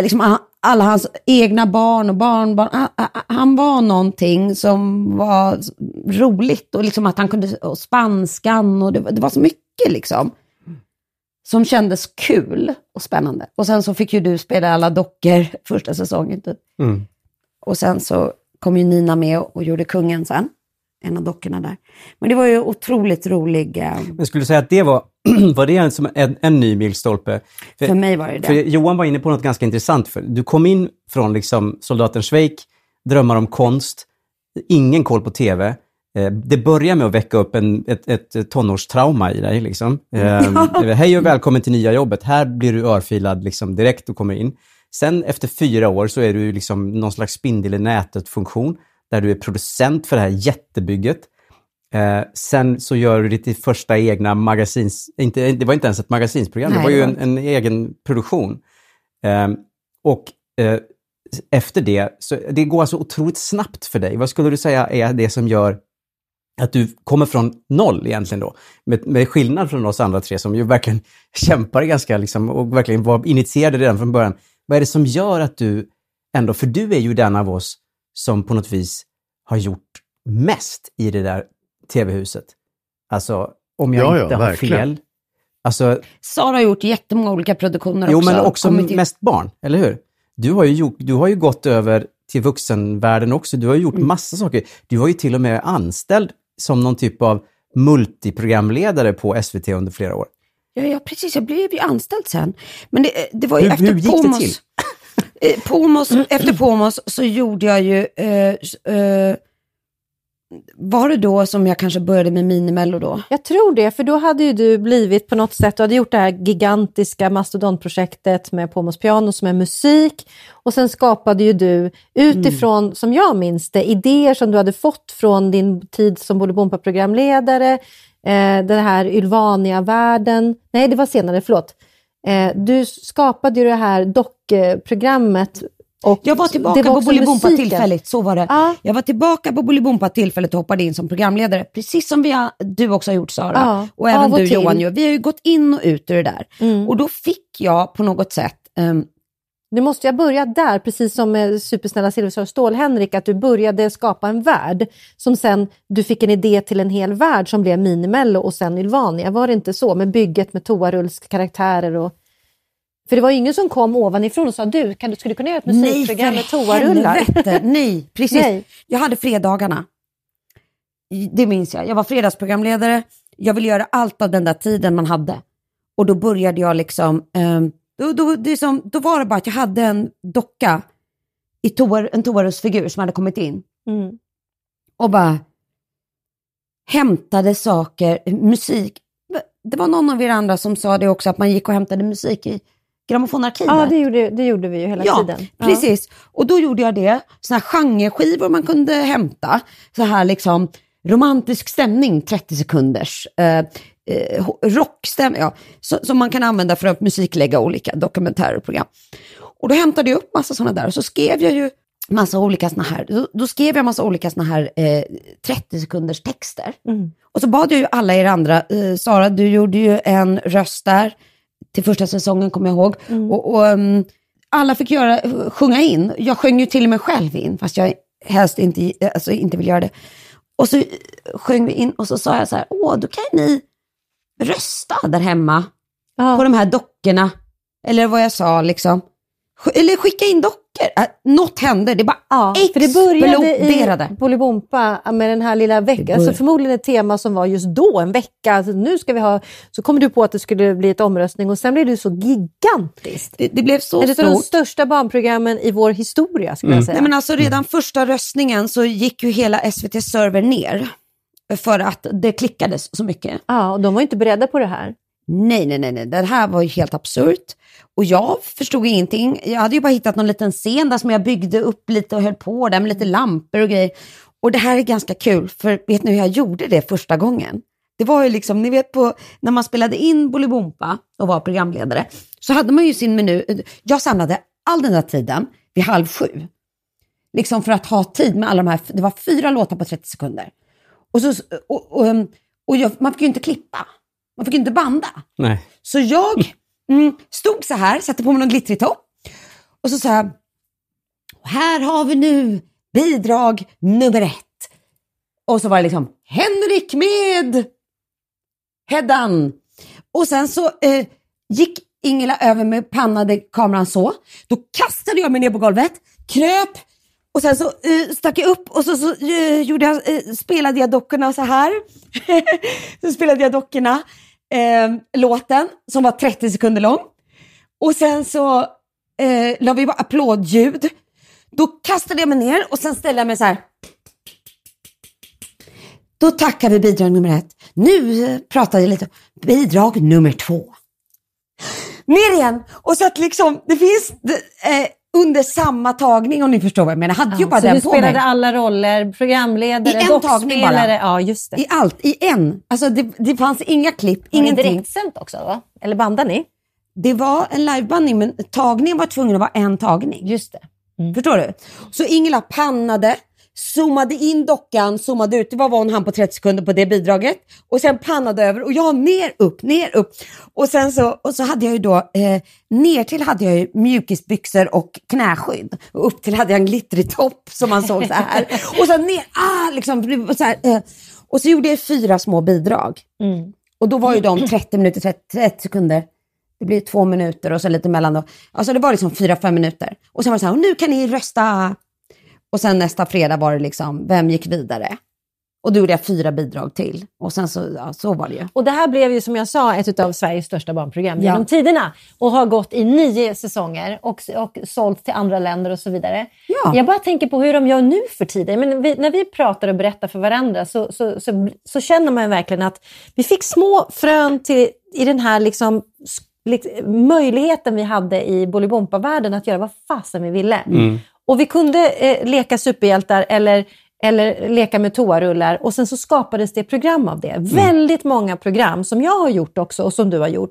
Speaker 2: Liksom, alla hans egna barn och barnbarn. Han var någonting som var roligt och liksom att han kunde, och spanskan och det, var- det var så mycket liksom. Som kändes kul och spännande. Och sen så fick ju du spela alla dockor första säsongen. Typ.
Speaker 5: Mm.
Speaker 2: Och sen så kom ju Nina med och, och gjorde kungen sen. En av dockorna där. Men det var ju otroligt rolig. Eh,
Speaker 5: Men skulle du säga att det var, var det en, som en, en ny milstolpe? För,
Speaker 2: för mig var det det.
Speaker 5: Johan var inne på något ganska intressant. För du kom in från liksom soldaten Schweik, drömmar om konst, ingen koll på tv. Eh, Det börjar med att väcka upp en, ett, ett tonårstrauma i dig. Liksom. Eh, Hej och välkommen till nya jobbet. Här blir du örfilad liksom, direkt och kommer in. Sen efter fyra år så är du liksom någon slags spindel i nätet-funktion där du är producent för det här jättebygget. Eh, sen så gör du ditt första egna magasins... Inte, det var inte ens ett magasinsprogram,
Speaker 2: Nej,
Speaker 5: det var ju en, en egen produktion. Eh, och eh, efter det, så det går alltså otroligt snabbt för dig. Vad skulle du säga är det som gör att du kommer från noll egentligen då? Med, med skillnad från oss andra tre som ju verkligen kämpar ganska liksom och verkligen var initierade redan från början. Vad är det som gör att du ändå, för du är ju den av oss som på något vis har gjort mest i det där tv-huset. Alltså, om jag
Speaker 6: Ja, ja,
Speaker 5: inte har
Speaker 6: verkligen.
Speaker 5: fel. Alltså,
Speaker 2: Sara har gjort jättemånga olika produktioner
Speaker 5: jo
Speaker 2: också.
Speaker 5: men också
Speaker 2: till-
Speaker 5: mest barn, eller hur? Du har, ju gjort, du har ju gått över till vuxenvärlden också. Du har ju gjort
Speaker 2: Mm.
Speaker 5: massa saker. Du var ju till och med anställd som någon typ av multiprogramledare på SVT under flera år.
Speaker 2: Ja, ja, precis. Jag blev ju anställd sen. Men det, det var ju
Speaker 5: Hur-
Speaker 2: efter
Speaker 5: hur gick det till?
Speaker 2: Eh, Pomos, efter Pomos så gjorde jag ju... Eh, eh, var det då som jag kanske började med Minimello då?
Speaker 3: Jag tror det, för då hade ju du blivit på något sätt, du hade gjort det här gigantiska mastodontprojektet med Pomos Piano som är musik och sen skapade ju du utifrån, mm. som jag minns det, idéer som du hade fått från din tid som Bolibompa-programledare, eh, den här Ylvania-världen, nej det var senare, förlåt. Eh, du skapade ju det här dockprogrammet
Speaker 2: och jag var tillbaka var på Bolibompa tillfälligt, så var det. Ah. Jag var tillbaka på Bolibompa tillfället och hoppade in som programledare, precis som vi har, du också har gjort Sara. Ah. Och även och du till. Johan. Vi har ju gått in och ut ur det där. Mm. Och då fick jag på något sätt um,
Speaker 3: nu måste jag börja där, precis som med Supersnälla Silverstar och Stål-Henrik, att du började skapa en värld som sen du fick en idé till en hel värld som blev Minimello och sen Ylvania. Var det inte så med bygget med toarullskaraktärer och för det var ju ingen som kom ovanifrån och sa du, kan, skulle du kunna göra ett musikprogram med toarullar?
Speaker 2: Nej, precis. Nej. Jag hade fredagarna. Det minns jag. Jag var fredagsprogramledare. Jag ville göra allt av den där tiden man hade. Och då började jag liksom, um, då, då, det som, då var det bara att jag hade en docka, i toar, en toarusfigur som hade kommit in. Mm. Och bara hämtade saker, musik. Det var någon av er andra som sa det också, att man gick och hämtade musik i grammofonarkivet.
Speaker 3: Ja, det gjorde, det gjorde vi ju hela
Speaker 2: ja,
Speaker 3: tiden.
Speaker 2: Ja, precis. Och då gjorde jag det. Såna här genreskivor man kunde hämta. Så här liksom romantisk stämning, 30 sekunders. Eh, eh, rockstämning, ja, som man kan använda för att musiklägga olika dokumentärer och program. Och då hämtade jag upp massa sådana där och så skrev jag ju massa olika såna här, då, då skrev jag massa olika såna här eh, 30 sekunders texter. Mm. Och så bad jag ju alla er andra, eh, Sara du gjorde ju en röst där, till första säsongen kommer jag ihåg. Mm. Och, och um, alla fick göra, sjunga in. Jag sjöng ju till och med själv in, fast jag helst inte, alltså, inte vill göra det. Och så sjöng vi in och så sa jag så här, åh, då kan ni rösta där hemma ja. på de här dockorna. Eller vad jag sa liksom. Eller skicka in dockor. Äh, något hände, det bara ja, för det började
Speaker 3: i Bolibompa med den här lilla veckan. Alltså förmodligen ett tema som var just då, en vecka. Alltså nu ska vi ha... Så kom du på att det skulle bli ett omröstning och sen blev det så gigantiskt.
Speaker 2: Det, det blev så
Speaker 3: det
Speaker 2: stort.
Speaker 3: Ett av de största barnprogrammen i vår historia skulle mm. jag säga.
Speaker 2: Nej, men alltså redan första röstningen så gick ju hela SVT-server ner. För att det klickades så mycket.
Speaker 3: Ja, och de var inte beredda på det här.
Speaker 2: Nej, nej, nej, nej. det här var ju helt absurt. Och jag förstod ingenting. Jag hade ju bara hittat någon liten scen där som jag byggde upp lite och höll på där med lite lampor och grejer. Och det här är ganska kul, för vet ni hur jag gjorde det första gången? Det var ju liksom, ni vet på, när man spelade in Bolibompa och var programledare, så hade man ju sin menu. Jag samlade all den där tiden vid halv sju. Liksom för att ha tid med alla de här, det var fyra låtar på 30 sekunder. Och, så, och, och, och jag, man fick ju inte klippa. Man fick inte banda.
Speaker 5: Nej.
Speaker 2: Så jag mm, stod så här, satte på mig någon glittrig topp och så sa jag, här har vi nu bidrag nummer ett. Och så var det liksom Henrik med Heddan. Och sen så eh, gick Ingela över med pannade kameran så. Då kastade jag mig ner på golvet, kröp och sen så uh, stack jag upp och så, så uh, gjorde jag, uh, spelade jag dockorna så här. så spelade jag dockorna uh, låten som var 30 sekunder lång. Och sen så uh, la vi bara applådljud. Då kastade jag mig ner och sen ställde jag mig så här. Då tackar vi bidrag nummer ett. Nu pratar jag lite bidrag nummer två. Ner igen! Och så att liksom, det finns eh, under samma tagning om ni förstår vad jag menar. Hade ja, ju bara
Speaker 3: så
Speaker 2: den
Speaker 3: du spelade mig. alla roller, programledare,
Speaker 2: I en tagning bara.
Speaker 3: Ja, just det.
Speaker 2: I allt, i en. Alltså det, det fanns inga klipp, var ingenting.
Speaker 3: Var det direktsänt också? Va? Eller bandade ni?
Speaker 2: Det var en livebandning, men tagningen var tvungen att vara en tagning.
Speaker 3: Just det.
Speaker 2: Mm. Förstår du? Så Ingela pannade, zoomade in dockan, zoomade ut, det var vad hon hann på 30 sekunder på det bidraget. Och sen pannade över och jag ner, upp, ner, upp. Och sen så, och så hade jag ju då, eh, ner till hade jag ju mjukisbyxor och knäskydd. Och upp till hade jag en glittrig topp som man såg så här. och så ner, ah, liksom, så här, eh. Och så gjorde jag fyra små bidrag. Mm. Och då var ju de 30 minuter, 30, 30 sekunder. Det blir två minuter och så lite mellan då. Alltså det var liksom fyra, fem minuter. Och sen var det så här, och nu kan ni rösta och sen nästa fredag var det liksom, vem gick vidare? Och då gjorde jag fyra bidrag till. Och sen så, ja, så var det ju.
Speaker 3: Och det här blev ju som jag sa ett av Sveriges största barnprogram
Speaker 2: Ja.
Speaker 3: genom tiderna och har gått i nio säsonger och, och sålts till andra länder och så vidare.
Speaker 2: Ja.
Speaker 3: Jag bara tänker på hur de gör nu för tiden. Men vi, när vi pratar och berättar för varandra så, så, så, så känner man verkligen att vi fick små frön till, i den här liksom, möjligheten vi hade i Bolibompa-världen att göra vad fasen vi ville. Och vi kunde eh, leka superhjältar eller, eller leka med toarullar och sen så skapades det program av det. Väldigt många program som jag har gjort också och som du har gjort.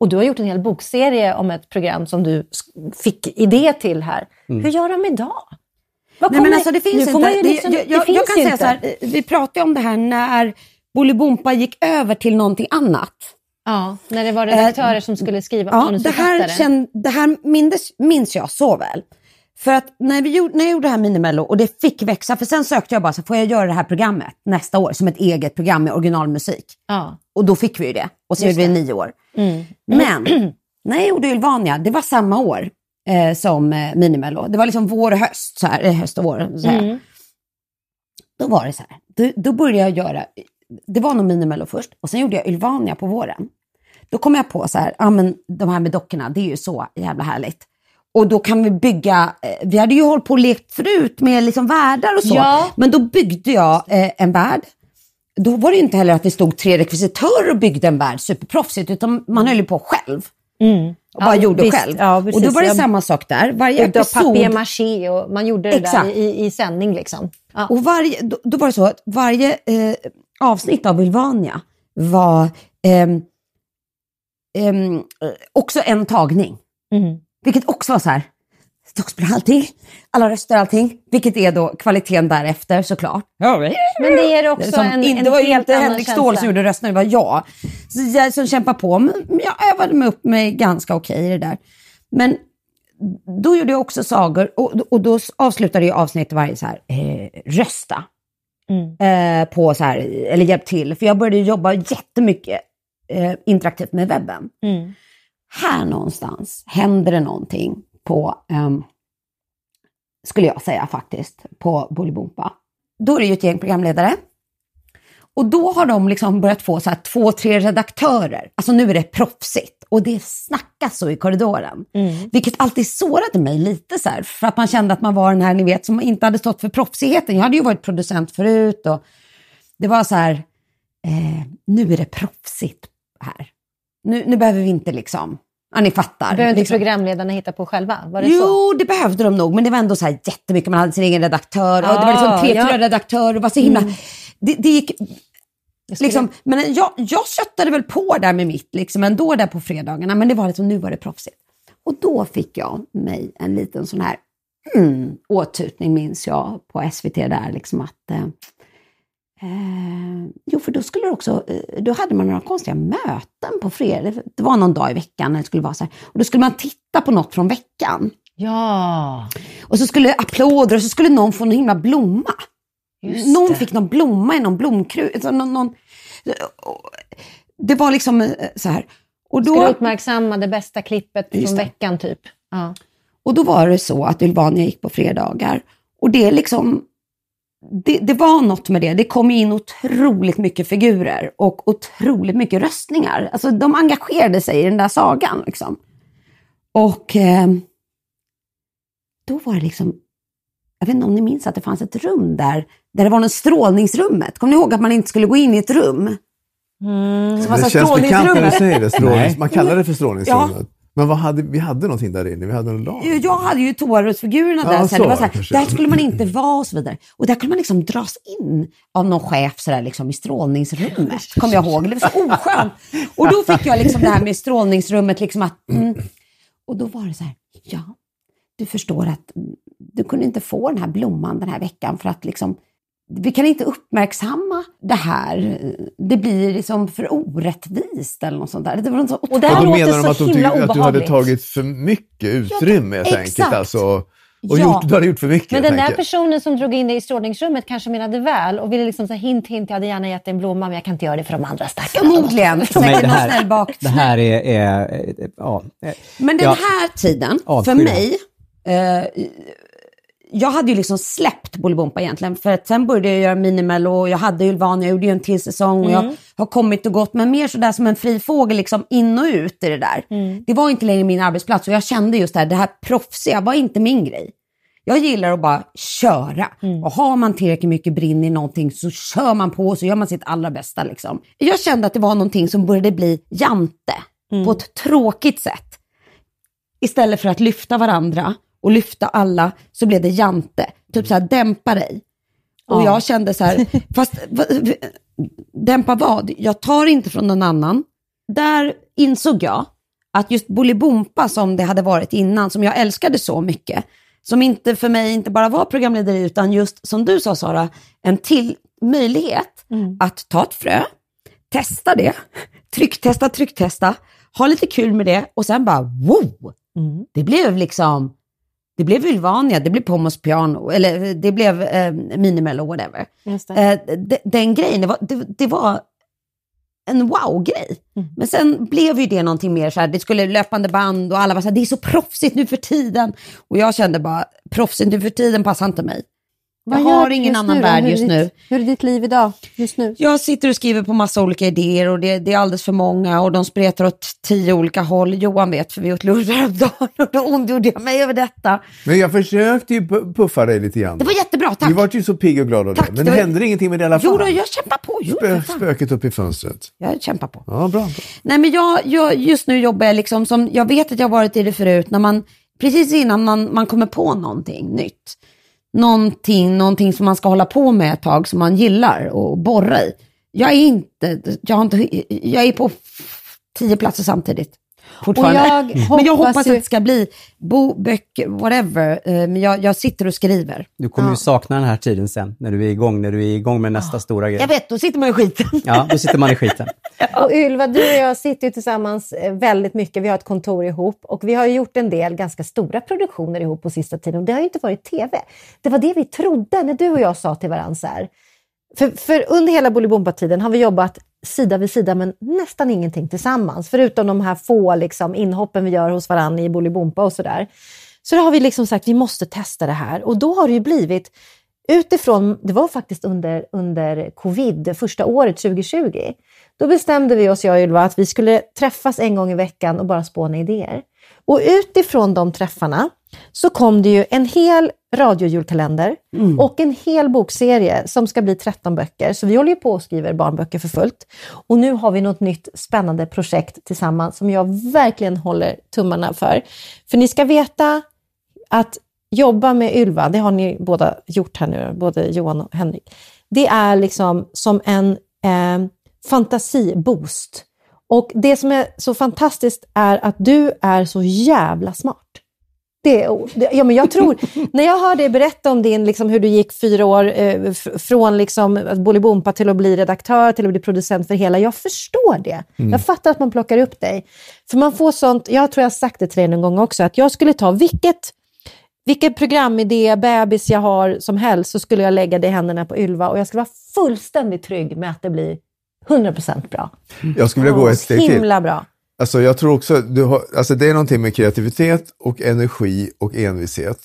Speaker 3: Och du har gjort en hel bokserie om ett program som du fick idé till här. Hur gör de idag?
Speaker 2: Nej, men alltså det finns inte. Det-
Speaker 3: liksom-
Speaker 2: jag,
Speaker 3: det
Speaker 2: jag,
Speaker 3: finns
Speaker 2: jag kan
Speaker 3: ju
Speaker 2: säga
Speaker 3: inte.
Speaker 2: så här, vi pratade om det här när Bolibompa gick över till någonting annat.
Speaker 3: Ja, när det var redaktörer som skulle skriva
Speaker 2: Ja, det här, det här minns, minns jag så väl. För att när, vi gjorde, när jag gjorde det här Minimello och det fick växa, för sen sökte jag bara så får jag göra det här programmet nästa år som ett eget program med originalmusik.
Speaker 3: Ja.
Speaker 2: Och då fick vi ju det. Och så
Speaker 3: Just
Speaker 2: gjorde vi
Speaker 3: det.
Speaker 2: nio år.
Speaker 3: Mm.
Speaker 2: Men när jag gjorde Ylvania, det var samma år eh, som eh, Minimello. Det var liksom vår och höst, så här, eh, höst och vår. Så här.
Speaker 3: Mm.
Speaker 2: Då var det så här, då, då började jag göra, det var nog Minimello först och sen gjorde jag Ylvania på våren. Då kom jag på så här, ja men de här med dockorna, det är ju så jävla härligt. Och då kan vi bygga, eh, vi hade ju hållit på och lekt förut med liksom världar och så.
Speaker 3: Ja.
Speaker 2: Men då byggde jag eh, en värld. Då var det inte heller att det stod tre rekvisitörer och byggde en värld superproffsigt, utan man höll ju på själv. Och bara
Speaker 3: Ja,
Speaker 2: gjorde
Speaker 3: visst.
Speaker 2: själv.
Speaker 3: Ja,
Speaker 2: och då var det samma sak där. Varje episod...
Speaker 3: papier-maché och man gjorde det
Speaker 2: Exakt.
Speaker 3: där i, i sändning. Liksom. Ja.
Speaker 2: Och varje, då, då var det så att varje eh, avsnitt av Ylvania var ehm, ehm, eh, också en tagning.
Speaker 3: Mm.
Speaker 2: Vilket också var så här, stockspel allting, alla röster allting, vilket är då kvaliteten därefter såklart. Ja,
Speaker 3: Men det ger också
Speaker 2: som,
Speaker 3: en,
Speaker 2: in,
Speaker 3: en
Speaker 2: det var ju
Speaker 3: helt
Speaker 2: inte Henrik. Ståhl som gjorde rösterna, det var jag. Så jag som kämpade på, men jag övade mig upp mig ganska okej i det där. Men då gjorde jag också sagor och, och då avslutade jag avsnittet varje så här, eh, rösta.
Speaker 3: Mm.
Speaker 2: Eh, på så här, eller hjälp till, för jag började jobba jättemycket eh, interaktivt med webben.
Speaker 3: Mm.
Speaker 2: Här någonstans händer det någonting på, ehm, skulle jag säga faktiskt, på Bolibompa. Då är det ju ett gäng programledare. Och då har de liksom börjat få så här två, tre redaktörer. Alltså nu är det proffsigt. Och det snackas så i korridoren.
Speaker 3: Mm.
Speaker 2: Vilket alltid sårade mig lite så här. För att man kände att man var den här, ni vet, som inte hade stått för proffsigheten. Jag hade ju varit producent förut och det var så här, eh, nu är det proffsigt här. Nu, nu behöver vi inte liksom, ja ni fattar.
Speaker 3: Behöver inte
Speaker 2: liksom.
Speaker 3: programledarna hitta på själva? Var det så?
Speaker 2: Jo, det behövde de nog, men det var ändå så här jättemycket. Man hade sin egen redaktör och det var liksom
Speaker 3: Ah,
Speaker 2: tre,
Speaker 3: ja. Mm.
Speaker 2: fyra redaktörer. Det var så himla... Det, det gick...
Speaker 3: Jag skulle-
Speaker 2: Liksom, men jag, jag köttade väl på där med mitt, liksom, ändå där på fredagarna, men det var liksom, nu var det proffsigt. Och då fick jag mig en liten sån här mm, åtutning, minns jag, på SVT där, liksom att eh, Eh, jo, för då skulle också, eh, då hade man några konstiga möten på fredag. Det var någon dag i veckan när det skulle vara så här. Och då skulle man titta på något från veckan.
Speaker 3: Ja,
Speaker 2: Och så skulle applåder och så skulle någon få en himla blomma.
Speaker 3: just
Speaker 2: någon
Speaker 3: det.
Speaker 2: fick någon blomma i någon blomkrus. Alltså någon, någon, det var liksom eh, så här. Och
Speaker 3: Ska
Speaker 2: då,
Speaker 3: uppmärksamma det bästa klippet från veckan typ? Ja.
Speaker 2: och då var det så att Ylvania gick på fredagar. Och det är liksom, det, det var något med det. Det kom in otroligt mycket figurer och otroligt mycket röstningar. Alltså de engagerade sig i den där sagan. Liksom. Och eh, då var det liksom, jag vet inte om ni minns att det fanns ett rum där, där det var något strålningsrummet. Kommer ni ihåg att man inte skulle gå in i ett rum?
Speaker 3: Mm.
Speaker 6: Det känns bekant när du säger det. Strålnings, man kallar det för strålningsrummet. Men vad hade, vi hade någonting där inne. Vi hade en lag.
Speaker 2: Jag hade ju toarullsfigurerna
Speaker 6: Ja,
Speaker 2: där. Så
Speaker 6: så
Speaker 2: det var så här, där skulle man inte vara och så vidare. Och där kunde man liksom dras in av någon chef så där, liksom, i strålningsrummet. Kommer jag ihåg. Det var så oskönt. Och då fick jag liksom det här med strålningsrummet. Liksom att, mm. Och då var det så här, ja, du förstår att du kunde inte få den här blomman den här veckan för att liksom vi kan inte uppmärksamma det här. Det blir liksom för orättvist eller något sånt där. Det var så
Speaker 3: Och det
Speaker 6: Och
Speaker 3: här
Speaker 6: då
Speaker 3: låter
Speaker 6: menar de
Speaker 3: så
Speaker 6: att de tycker att du hade
Speaker 3: obehagligt.
Speaker 6: tagit för mycket utrymme helt enkelt. Alltså, och
Speaker 2: Ja.
Speaker 6: gjort, du hade gjort för mycket
Speaker 3: Men den där personen som drog in dig i strålningsrummet kanske menade väl och ville liksom säga hint, hint, jag hade gärna gett dig en blomma men jag kan inte göra det för de andra stackarna.
Speaker 2: Förmodligen. Säkert
Speaker 5: det,
Speaker 2: någon snäll
Speaker 5: här,
Speaker 2: bak.
Speaker 5: det här är, är eh, ja,
Speaker 2: Men den
Speaker 5: Ja.
Speaker 2: här tiden, för mig, eh, jag hade ju liksom släppt Bolibompa egentligen. För att sen började jag göra Minimello och jag hade Ylvania, jag gjorde ju en till säsong och jag har kommit och gått. Men mer sådär som en fri fågel, liksom in och ut i det där. Det var inte längre min arbetsplats och jag kände just det här, det här proffsiga var inte min grej. Jag gillar att bara köra. Och har man tillräckligt mycket brinn i någonting så kör man på och så gör man sitt allra bästa. Liksom. Jag kände att det var någonting som började bli jante på ett tråkigt sätt. Istället för att lyfta varandra och lyfta alla så blev det jante. Typ så här, dämpa dig. Och
Speaker 3: Ja.
Speaker 2: jag kände så här, fast va- dämpa vad? Jag tar inte från någon annan. Där insåg jag att just Bolibompa som det hade varit innan, som jag älskade så mycket, som inte för mig inte bara var programledare utan just som du sa Sara, en till möjlighet att ta ett frö, testa det, trycktesta, trycktesta, ha lite kul med det och sen bara wow! Det blev liksom, det blev Ylvania, det blev Pomos piano, eller det blev eh, Minimello, whatever. Eh, de, den grejen, det var, det, det var en wow-grej.
Speaker 3: Mm.
Speaker 2: Men sen blev ju det någonting mer så här, det skulle löpande band och alla var så här, det är så proffsigt nu för tiden. Och jag kände bara, proffsigt nu för tiden passar inte mig. Jag
Speaker 3: Vad gör
Speaker 2: har ingen annan
Speaker 3: nu
Speaker 2: värld just
Speaker 3: ditt-
Speaker 2: nu.
Speaker 3: Hur är ditt liv idag, just nu?
Speaker 2: Jag sitter och skriver på massa olika idéer och det, det är alldeles för många och de spretar åt tio olika håll. Johan vet för vi åt lunch häromdagen och då ondgjorde jag mig över detta.
Speaker 6: Men jag försökte ju pu- puffa dig lite grann.
Speaker 2: Det var jättebra, tack.
Speaker 6: Du var ju så pigg och glad av
Speaker 2: Tack,
Speaker 6: det. Men
Speaker 2: det var-
Speaker 6: hände ingenting med det i alla fall.
Speaker 2: Jo då, jag kämpar på. Jo,
Speaker 6: Spö, spöket upp i fönstret.
Speaker 2: Jag kämpar på.
Speaker 6: Ja, bra.
Speaker 2: Nej men jag, jag, just nu jobbar jag liksom som, jag vet att jag har varit i det förut, när man, precis innan man, man kommer på någonting nytt. Någonting, någonting som man ska hålla på med ett tag som man gillar och borra i. Jag är inte, jag har inte, jag är på tio platser samtidigt. Fortfarande.
Speaker 3: Och jag
Speaker 2: men jag
Speaker 3: hoppas ju-
Speaker 2: att det ska bli bo, böcker, whatever. Eh, Men jag, jag sitter och skriver.
Speaker 5: Du kommer ju sakna den här tiden sen, när du är igång, när du är igång med nästa stora grej.
Speaker 2: Jag vet, då sitter man i skiten.
Speaker 5: Ja, då sitter man i skiten.
Speaker 3: Och Ylva, du och jag sitter ju tillsammans eh, väldigt mycket. Vi har ett kontor ihop och vi har ju gjort en del ganska stora produktioner ihop på sista tiden. Och det har ju inte varit tv. Det var det vi trodde när du och jag sa till varandra så här. För, för under hela Bolibompa-tiden har vi jobbat sida vid sida men nästan ingenting tillsammans. Förutom de här få liksom, inhoppen vi gör hos varandra i Bolibompa och sådär. Så då har vi liksom sagt vi måste testa det här. Och då har det ju blivit utifrån, det var faktiskt under, under covid, första året 2020. Då bestämde vi oss, jag och Ylva, att vi skulle träffas en gång i veckan och bara spåna idéer. Och utifrån de träffarna så kom det ju en hel radiojulkalender och en hel bokserie som ska bli 13 böcker. Så vi håller ju på och skriver barnböcker för fullt. Och nu har vi något nytt spännande projekt tillsammans som jag verkligen håller tummarna för. För ni ska veta att jobba med Ylva, det har ni båda gjort här nu, både Johan och Henrik. Det är liksom som en eh, fantasiboost. Och det som är så fantastiskt är att du är så jävla smart. Det, ja, men jag tror, när jag hör dig berätta om din, liksom, hur du gick fyra år eh, från liksom, Bolibompa till att bli redaktör, till att bli producent för hela, jag förstår det. Jag fattar att man plockar upp dig. För man får sånt, jag tror jag har sagt det till dig någon gång också, att jag skulle ta vilket vilken programidé, bebis jag har som helst, så skulle jag lägga det i händerna på Ylva och jag skulle vara fullständigt trygg med att det blir 100% bra.
Speaker 6: Jag skulle vilja gå ett steg till.
Speaker 3: Himla bra.
Speaker 6: Alltså jag tror också, du har, alltså det är någonting med kreativitet och energi och envishet.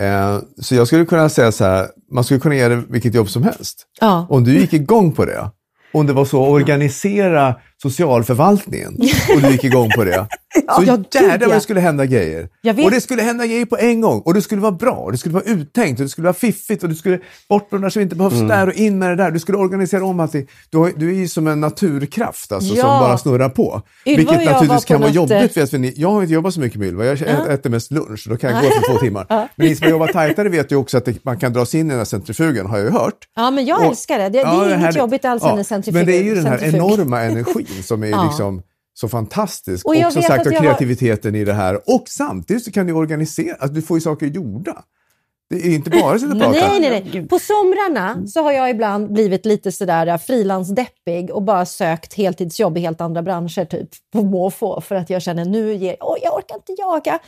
Speaker 6: Eh, så jag skulle kunna säga så här, man skulle kunna ge det vilket jobb som helst.
Speaker 3: Ja.
Speaker 6: Om du gick igång på det, om det var så att organisera socialförvaltningen och du gick igång på det. Så
Speaker 3: Ja, gud,
Speaker 6: jädrar vad
Speaker 3: ja.
Speaker 6: det skulle hända grejer. Och det skulle hända grejer på en gång. Och det skulle vara bra, och det skulle vara uttänkt, och det skulle vara fiffigt och det skulle bort med det där som inte behövs där och in med det där. Du skulle organisera om allting. Du, du är ju som en naturkraft alltså,
Speaker 3: Ja.
Speaker 6: som bara snurrar på.
Speaker 3: Ylva
Speaker 6: Vilket naturligtvis kan vara jobbigt.
Speaker 3: eh,
Speaker 6: Vet, för ni, jag har inte jobbat så mycket med Ylva, jag ä- äter mest lunch och då kan jag gå för två timmar. Men ni som har jobbat tajtare vet ju också att det, man kan dras in i den här centrifugen, har jag ju hört.
Speaker 3: Ja, men jag
Speaker 6: Och-
Speaker 3: älskar det. Det, det
Speaker 6: Ja,
Speaker 3: är inget
Speaker 6: härligt.
Speaker 3: jobbigt alls
Speaker 6: Ja,
Speaker 3: än en centrifug.
Speaker 6: Men det är ju den här
Speaker 3: centrifug.
Speaker 6: enorma energin som är
Speaker 3: Ja.
Speaker 6: liksom så fantastisk.
Speaker 3: Och
Speaker 6: Och, som sagt och
Speaker 3: jag har-
Speaker 6: kreativiteten i det här. Och samtidigt så kan du organisera, alltså du får ju saker gjorda. Det är inte bara att sitta och prata.
Speaker 3: Nej, nej, nej. På somrarna så har jag ibland blivit lite sådär äh, frilansdeppig och bara sökt heltidsjobb i helt andra branscher, typ på måfå, för att jag känner nu ger, oh, jag orkar inte jaga.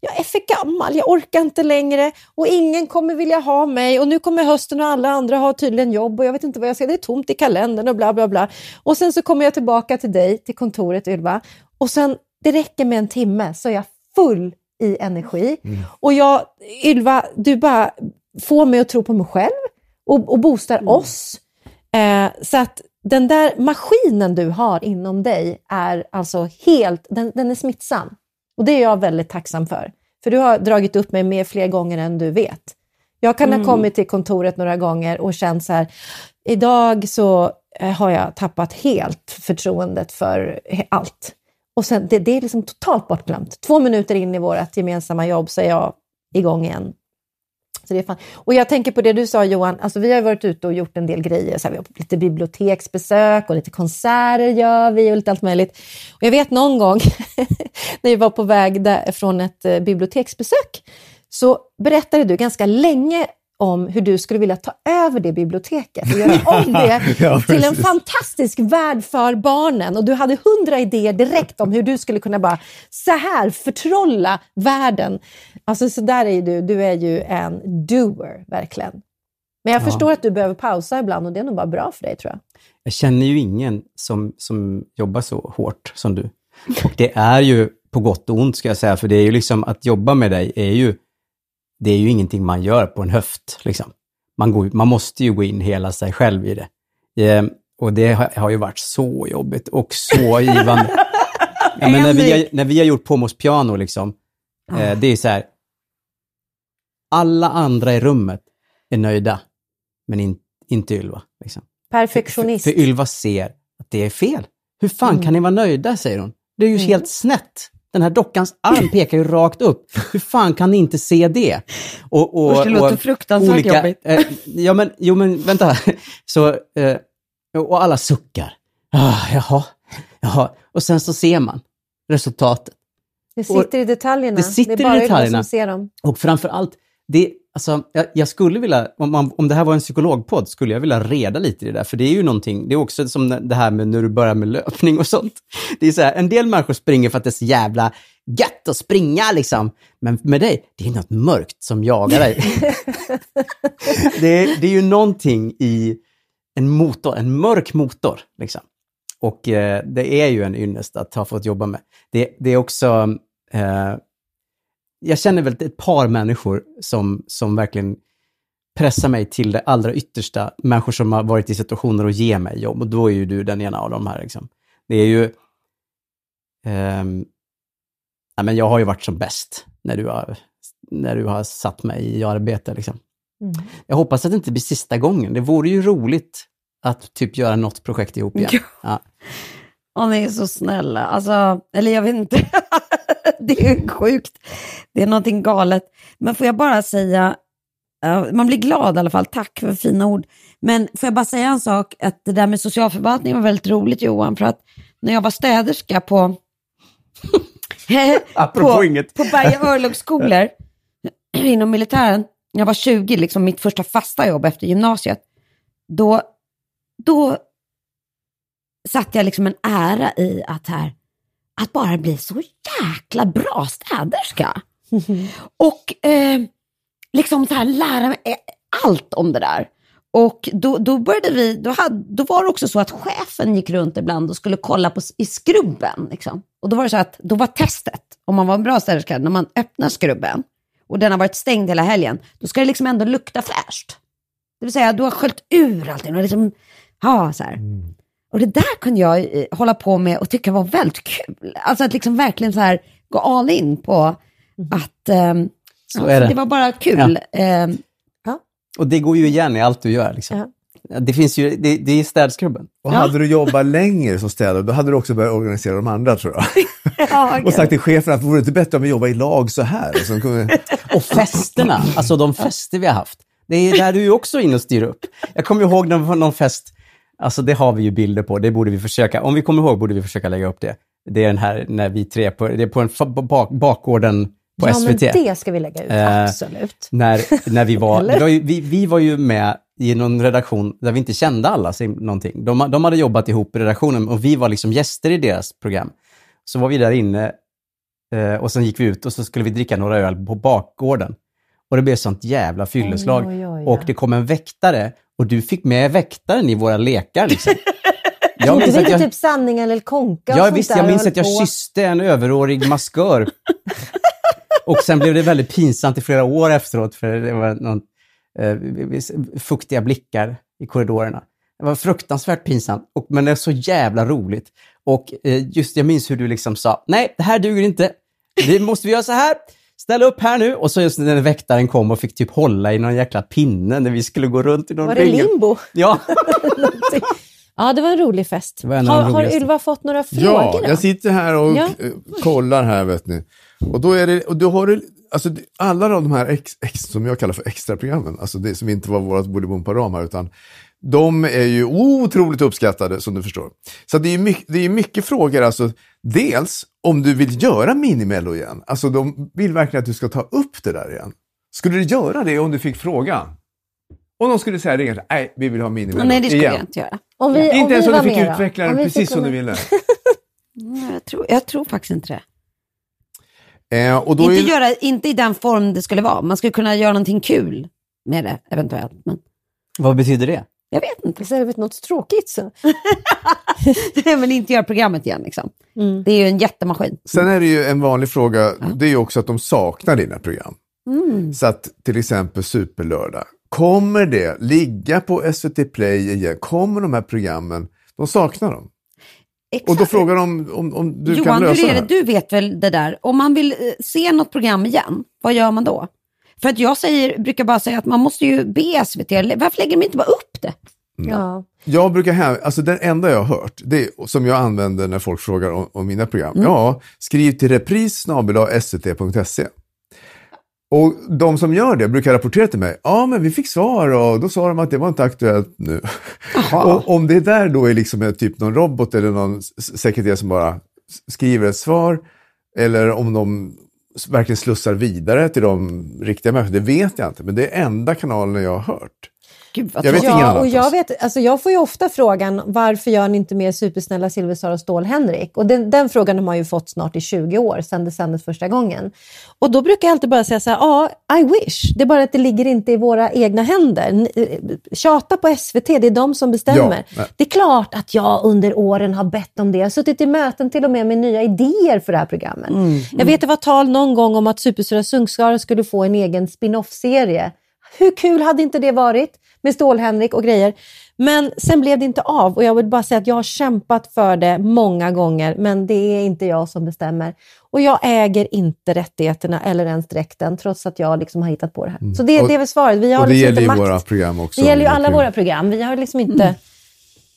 Speaker 3: Jag är för gammal, jag orkar inte längre och ingen kommer vilja ha mig och nu kommer hösten och alla andra har tydligen jobb och jag vet inte vad jag ska, det är tomt i kalendern och bla bla bla. Och sen så kommer jag tillbaka till dig, till kontoret Ylva och sen, det räcker med en timme så är jag full i energi. Och jag, Ylva, du bara får mig att tro på mig själv och, och boostar oss. Eh, så att den där maskinen du har inom dig är alltså helt, den, den är smittsam. Och det är jag väldigt tacksam för. För du har dragit upp mig med fler gånger än du vet. Jag kan ha kommit till kontoret några gånger och känt så här, idag så eh, har jag tappat helt förtroendet för allt. Och sen, det, det är liksom totalt bortglömt. Två minuter in i vårt gemensamma jobb så är jag igång igen. Så det är fan. Och jag tänker på det du sa Johan, alltså vi har varit ute och gjort en del grejer. Så här, vi har lite biblioteksbesök och lite konserter gör vi och lite allt möjligt. Och jag vet någon gång när vi var på väg där, från ett eh, biblioteksbesök så berättade du ganska länge om hur du skulle vilja ta över det biblioteket och göra om det
Speaker 6: Ja,
Speaker 3: till en fantastisk värld för barnen. Och du hade hundra idéer direkt om hur du skulle kunna bara så här förtrolla världen. Alltså så där är du, du är ju en doer verkligen. Men jag förstår att du behöver pausa ibland och det är nog bara bra för dig tror jag.
Speaker 5: Jag känner ju ingen som, som jobbar så hårt som du. Och det är ju på gott och ont ska jag säga, för det är ju liksom att jobba med dig är ju, det är ju ingenting man gör på en höft. Liksom. Man, går, man måste ju gå in hela sig själv i det. Ehm, och det har, har ju varit så jobbigt och så givande. ja, men när, vi har, när vi har gjort Pomos piano, liksom, eh, det är så här, alla andra i rummet är nöjda, men in, inte Ylva. Liksom.
Speaker 3: Perfektionist.
Speaker 5: För, för Ylva ser att det är fel. Hur fan kan ni vara nöjda, säger hon. Det är ju helt snett. Den här dockans arm pekar ju rakt upp. Hur fan kan ni inte se det? Och, och,
Speaker 2: Usch, det låter fruktansvärt jobbigt.
Speaker 5: Eh, ja, men, jo, men vänta. Så, eh, och alla suckar. Ah, jaha, jaha. Och sen så ser man resultatet.
Speaker 3: Det sitter i detaljerna.
Speaker 5: Det sitter
Speaker 3: det är bara
Speaker 5: i detaljerna.
Speaker 3: som ser dem.
Speaker 5: Och framför allt, det, alltså, jag, jag skulle vilja, om, man, om det här var en psykologpodd, skulle jag vilja reda lite i det där. För det är ju någonting, det är också som det här med när du börjar med löpning och sånt. Det är så här, en del människor springer för att det är så jävla gött att springa liksom. Men med dig, det är något mörkt som jagar dig. det, är, det är ju någonting i en motor, en mörk motor. Liksom. Och eh, det är ju en ynnest att ha fått jobba med. Det, det är också, eh, jag känner väl ett par människor som, som verkligen pressar mig till det allra yttersta. Människor som har varit i situationer att ge mig jobb och då är ju du den ena av de här. Liksom. Det är ju... ehm, ja, men jag har ju varit som bäst när du har, när du har satt mig i arbete. Liksom. Jag hoppas att det inte blir sista gången. Det vore ju roligt att typ göra något projekt ihop igen.
Speaker 2: Ja.
Speaker 5: Ja.
Speaker 2: Och ni är så snälla. Alltså, eller jag vet inte. det är sjukt. Det är någonting galet. Men får jag bara säga, man blir glad i alla fall. Tack för fina ord. Men får jag bara säga en sak, att det där med socialförvaltning var väldigt roligt Johan, för att när jag var städerska på, på,
Speaker 5: inget.
Speaker 2: på Berga örlogsskolor inom militären, när jag var 20, liksom mitt första fasta jobb efter gymnasiet, då, då satte jag liksom en ära i att här, att bara bli så jäkla bra städerska. Och eh, liksom så här lära mig allt om det där. Och då, då började vi, då, hade, då var det också så att chefen gick runt ibland och skulle kolla på, i skrubben. Liksom. Och då var det så att, då var testet, om man var en bra städerska, när man öppnar skrubben och den har varit stängd hela helgen, då ska det liksom ändå lukta fräscht. Det vill säga, du har sköljt ur allting och liksom, ja, så här. Och det där kunde jag eh, hålla på med och tycka var väldigt kul. Alltså att liksom verkligen så här gå all in på att ehm,
Speaker 5: Så
Speaker 2: ja,
Speaker 5: är det.
Speaker 2: det var bara kul. Ehm,
Speaker 5: Och det går ju igen i allt du gör. Liksom. Det finns ju, det, det är städskrubben.
Speaker 6: Och hade du jobbat längre som städare, då hade du också börjat organisera de andra tror jag.
Speaker 2: ja,
Speaker 6: Och sagt till chefen att vore det inte bättre om vi jobbar i lag så här? Och så kunde...
Speaker 5: Och festerna, alltså de fester vi har haft. Det är där du är också inne och styr upp. Jag kommer ihåg någon, någon fest, alltså det har vi ju bilder på, det borde vi försöka, om vi kommer ihåg borde vi försöka lägga upp det. Det är den här när vi tre, på, det är på en bak, bakgården på
Speaker 3: Ja,
Speaker 5: SVT.
Speaker 3: men det ska vi lägga ut,
Speaker 5: Eh,
Speaker 3: absolut.
Speaker 5: När, när vi var, det var ju, vi, vi var ju med i någon redaktion där vi inte kände alla någonting. De, de hade jobbat ihop i redaktionen och vi var liksom gäster i deras program. Så var vi där inne eh, och sen gick vi ut och så skulle vi dricka några öl på bakgården. Och det blev sånt jävla fylleslag. Och
Speaker 3: ja.
Speaker 5: det kom en väktare och du fick med väktaren i våra lekar. Liksom. Jag minns att jag,
Speaker 3: typ sanning eller konka och
Speaker 5: ja,
Speaker 3: sånt
Speaker 5: visst, jag minns att jag
Speaker 3: på?
Speaker 5: kysste en överårig maskör. Och sen blev det väldigt pinsamt i flera år efteråt för det var någon eh, fuktiga blickar i korridorerna. Det var fruktansvärt pinsamt, och, men det är så jävla roligt. Och eh, just jag minns hur du liksom sa, nej, det här duger inte. Det måste vi göra så här. Ställ upp här nu. Och så just när väktaren kom och fick typ hålla i någon jäkla pinne när vi skulle gå runt i någon
Speaker 3: Var det
Speaker 5: ring.
Speaker 3: limbo?
Speaker 5: Ja.
Speaker 3: Ja, det var en rolig fest.
Speaker 5: En
Speaker 3: Har, har. Ylva fått några frågor?
Speaker 6: Ja,
Speaker 3: då?
Speaker 6: jag sitter här och
Speaker 3: Ja.
Speaker 6: eh, kollar här vet ni. Och då är det, och då har du, alltså alla de här ex, ex, som jag kallar för extraprogrammen, alltså det som inte var vårt Bolibompa-ramar, utan de är ju otroligt uppskattade som du förstår. Så det är mycket, det är mycket frågor, alltså dels om du vill göra Minimello igen, alltså de vill verkligen att du ska ta upp det där igen. Skulle du göra det om du fick frågan? Om de skulle säga det, nej vi vill ha Minimello
Speaker 2: Nej, det skulle
Speaker 6: igen.
Speaker 2: jag inte göra.
Speaker 3: Om vi, om
Speaker 6: Inte ens
Speaker 3: vi
Speaker 6: om du fick
Speaker 3: med
Speaker 6: utveckla den
Speaker 3: Om
Speaker 6: precis som du ville.
Speaker 2: Nej, Jag tror, jag tror faktiskt inte det.
Speaker 6: Eh, och då
Speaker 2: Inte,
Speaker 6: är,
Speaker 2: göra, inte i den form det skulle vara. Man skulle kunna göra någonting kul med det eventuellt. Men
Speaker 5: Vad betyder det?
Speaker 2: Jag vet inte.
Speaker 3: Istället för något tråkigt så.
Speaker 2: men inte göra programmet igen liksom.
Speaker 3: Mm.
Speaker 2: Det är ju en jättemaskin.
Speaker 6: Sen är det ju en vanlig fråga, det är ju också att de saknar dina program.
Speaker 2: Mm.
Speaker 6: Så att till exempel Superlördag, kommer det ligga på SVT Play igen? Kommer de här programmen, de saknar dem.
Speaker 2: Exakt.
Speaker 6: Och då frågar de om, om du
Speaker 2: Johan,
Speaker 6: kan lösa
Speaker 2: hur är
Speaker 6: det
Speaker 2: det?
Speaker 6: här.
Speaker 2: Du vet väl det där. Om man vill eh, se något program igen, vad gör man då? För att jag säger, brukar bara säga att man måste ju be SVT, varför lägger de inte bara upp det?
Speaker 3: Ja.
Speaker 6: Jag brukar här, alltså den enda jag har hört, det är, som jag använder när folk frågar om, om mina program.
Speaker 2: Mm.
Speaker 6: Ja, skriv till repris svt.se. Och de som gör det brukar rapportera till mig, ja men vi fick svar och då sa de att det var inte aktuellt nu. och om det där då är liksom typ någon robot eller någon sekreterare som bara skriver ett svar, eller om de verkligen slussar vidare till de riktiga människorna, det vet jag inte. Men det är enda kanalen jag har hört.
Speaker 2: Gud vad
Speaker 6: Jag vet
Speaker 3: Ja, och jag, vet, alltså jag får ju ofta frågan varför gör ni inte mer Supersnälla Silverstar och Stål-Henrik? Och den, den frågan har man ju fått snart i 20 år sedan det sändes första gången. Och då brukar jag alltid bara säga så här, ja, I wish. Det är bara att det ligger inte i våra egna händer. Eh, Tjata på SVT, det är de som bestämmer.
Speaker 6: Ja,
Speaker 3: det är klart att jag under åren har bett om det. Jag har suttit i möten till och med med nya idéer för det här programmet. Jag vet det var tal någon gång om att Supersura Sungskara skulle få en egen spin-off-serie. Hur kul hade inte det varit med Stål-Henrik och grejer? Men sen blev det inte av och jag vill bara säga att jag har kämpat för det många gånger men det är inte jag som bestämmer. Och jag äger inte rättigheterna eller ens dräkten trots att jag liksom har hittat på det här. Så det,
Speaker 6: Och-
Speaker 3: det är väl svaret. Vi har
Speaker 6: och det
Speaker 3: liksom
Speaker 6: gäller ju
Speaker 3: makt.
Speaker 6: våra program också.
Speaker 3: Det gäller ju alla
Speaker 6: program.
Speaker 3: våra program. Vi har liksom inte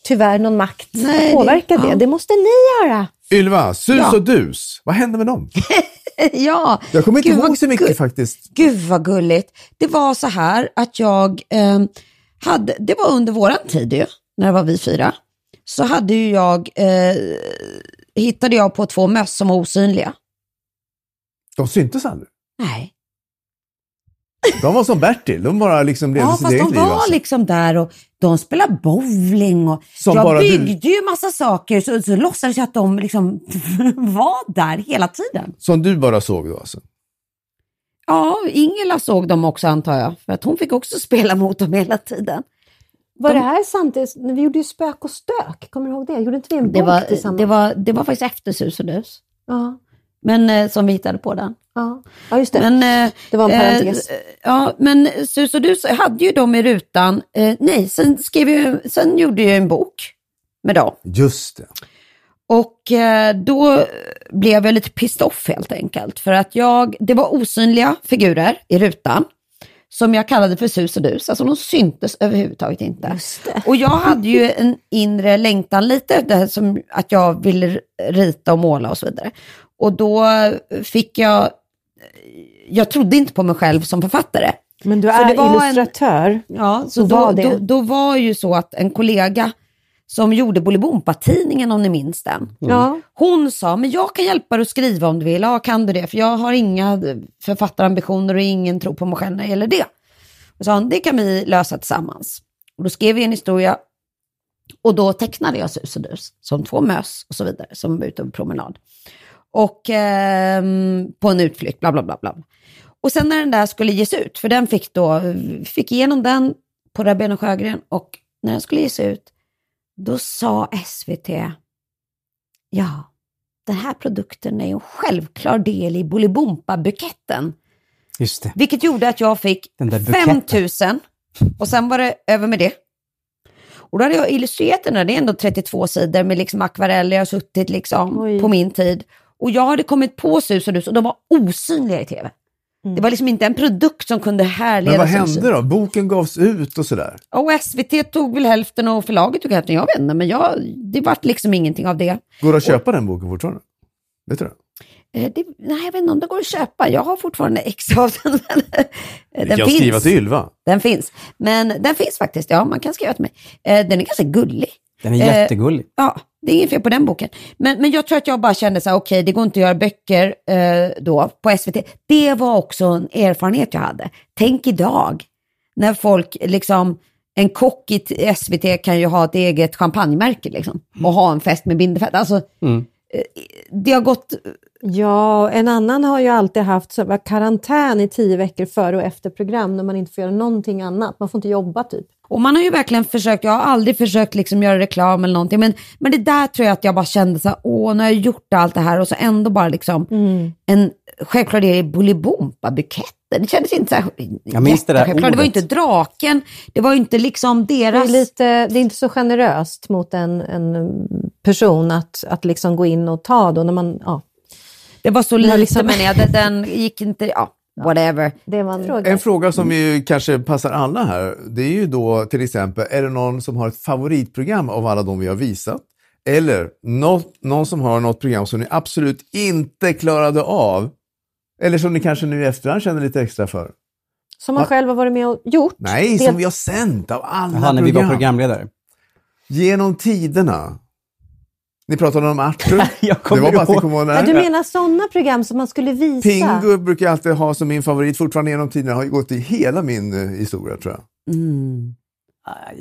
Speaker 3: tyvärr någon makt
Speaker 2: Nej,
Speaker 3: att påverka
Speaker 2: det-
Speaker 3: det.
Speaker 2: ja.
Speaker 3: Det måste ni göra.
Speaker 6: Ylva, sus
Speaker 2: Ja.
Speaker 6: och dus, vad hände med dem?
Speaker 2: ja.
Speaker 6: Jag kommer inte
Speaker 2: Gud,
Speaker 6: ihåg så mycket faktiskt.
Speaker 2: Gud vad gulligt. Det var så här att jag eh, hade, det var under våran tid ju, när det var vi fyra, så hade ju jag, eh, hittade jag på två möss som var osynliga.
Speaker 6: De syntes aldrig.
Speaker 2: Nej.
Speaker 6: De var som Bertil, de bara liksom levde
Speaker 2: Ja,
Speaker 6: sitt
Speaker 2: fast
Speaker 6: eget
Speaker 2: de
Speaker 6: liv.
Speaker 2: var
Speaker 6: Alltså.
Speaker 2: liksom där och de spelade bowling och
Speaker 6: Som
Speaker 2: jag
Speaker 6: bara du.
Speaker 2: byggde ju massa saker så, så låtsades jag att de liksom var där hela tiden.
Speaker 6: Som du bara såg då alltså.
Speaker 2: Ja, Ingela såg dem också antar jag, för att hon fick också spela mot dem hela tiden.
Speaker 3: Var
Speaker 2: De-
Speaker 3: det här samtidigt? Vi gjorde ju Spök och stök. Kommer du ihåg det? Gjorde inte vi en
Speaker 2: Det
Speaker 3: bok
Speaker 2: var,
Speaker 3: tillsammans?
Speaker 2: det, var, det var faktiskt efter Sus och Dus,
Speaker 3: Ja,
Speaker 2: men eh, som vi hittade på den.
Speaker 3: ja. ja just det.
Speaker 2: Men, eh,
Speaker 3: det var en parentes.
Speaker 2: Eh, ja, men Sus och Dus hade ju dem i rutan. Eh, nej, sen, skrev jag, sen gjorde jag en bok med dem.
Speaker 6: Just det.
Speaker 2: Och eh, då blev jag lite pissed off helt enkelt. För att jag, det var osynliga figurer i rutan. Som jag kallade för sus och dus. Alltså de syntes överhuvudtaget inte. Och jag hade ju en inre längtan lite, det som att jag ville rita och måla och så vidare. Och då fick jag, jag trodde inte på mig själv som författare.
Speaker 3: Men du är
Speaker 2: var en-
Speaker 3: illustratör.
Speaker 2: Ja, så
Speaker 3: Så
Speaker 2: då,
Speaker 3: var det.
Speaker 2: Då, då var ju så att en kollega som gjorde Bolibompa-tidningen, om ni minns den.
Speaker 3: Ja.
Speaker 2: Hon sa, men jag kan hjälpa dig att skriva om du vill. Ja, kan du det? För jag har inga författarambitioner och ingen tro på mig själv när det gäller det. Och sa hon, det kan vi lösa tillsammans. Och då skrev vi en historia och då tecknade jag Sus och Dus som två möss och så vidare som var ute på promenad. Och ehm, på en utflykt, bla bla bla. bla. Och sen när den där skulle ges ut, för den fick då, fick igenom den på Rabén och Sjögren och när den skulle ges ut, då sa SVT, ja, den här produkten är en självklar del i Bolibompa-buketten.
Speaker 5: Just det.
Speaker 2: Vilket gjorde att jag fick
Speaker 5: Den där
Speaker 2: 5
Speaker 5: buketten.
Speaker 2: 000 och sen var det över med det. Och då hade jag illustrerat den där, det är ändå 32 sidor med liksom akvareller, jag har suttit liksom
Speaker 3: Oj.
Speaker 2: på min tid. Och jag hade kommit på sus och dus och de var osynliga i tv. Det var liksom inte en produkt som kunde härledas.
Speaker 6: Men vad hände då? Boken gavs ut och sådär.
Speaker 2: Och SVT tog väl hälften och förlaget tog hälften, jag vet inte, men jag, det vart liksom ingenting av det.
Speaker 6: Går det att köpa den boken fortfarande? Vet du det?
Speaker 2: Eh, det. Nej, jag vet inte om det går att köpa. Jag har fortfarande ex av den. den
Speaker 6: kan
Speaker 2: finns.
Speaker 6: skriva till Ylva.
Speaker 2: Den finns. Men den finns faktiskt, ja, man kan skriva till mig. Eh, Den är ganska gullig.
Speaker 5: Den är
Speaker 2: Eh,
Speaker 5: jättegullig.
Speaker 2: Ja, det är inget fel på den boken. Men, men jag tror att jag bara kände så här, okej, det går inte att göra böcker eh, då på SVT. Det var också en erfarenhet jag hade. Tänk idag, när folk liksom, en kock i SVT kan ju ha ett eget champagnemärke liksom, och ha en fest med Bindefett. Alltså,
Speaker 5: Mm.
Speaker 2: eh, det har gått,
Speaker 3: Ja, en annan har ju alltid haft så, var karantän i tio veckor före och efter program när man inte får göra någonting annat. Man får inte jobba typ.
Speaker 2: Och man har ju verkligen försökt, jag har aldrig försökt liksom göra reklam eller någonting, men, men det där tror jag att jag bara kände så här, åh, nu har jag gjort allt det här. Och så ändå bara liksom en självklart är det Bolibompa-buketten. Det kändes inte så här
Speaker 5: Jag minns det där.
Speaker 2: Det var ju inte draken, det var ju inte liksom
Speaker 3: Det är,
Speaker 2: deras...
Speaker 3: lite, det är inte så generöst mot en, en person att, att liksom gå in och ta då när man, ja,
Speaker 2: Det var så lite
Speaker 3: liksom-
Speaker 2: men jag, den, den gick inte, ja, whatever.
Speaker 3: det var en
Speaker 6: En fråga som ju kanske passar alla här, det är ju då till exempel, är det någon som har ett favoritprogram av alla de vi har visat? Eller något, någon som har något program som ni absolut inte klarade av? Eller som ni kanske nu i efterhand känner lite extra för?
Speaker 3: Som man
Speaker 6: Va?
Speaker 3: själv har varit med och gjort.
Speaker 6: Nej,
Speaker 3: Det-
Speaker 6: som vi har sänt av alla
Speaker 5: Jaha, när vi
Speaker 6: program.
Speaker 5: var programledare.
Speaker 6: Genom tiderna. Ni pratade om Arthur.
Speaker 5: Jag
Speaker 6: det
Speaker 5: kommer
Speaker 6: var bara att ni kom ihåg
Speaker 3: Ja, du menar sådana program som man skulle visa?
Speaker 6: Pingu brukar jag alltid ha som min favorit, fortfarande genom tiderna. Har ju gått i hela min eh, historia tror jag.
Speaker 2: Mm.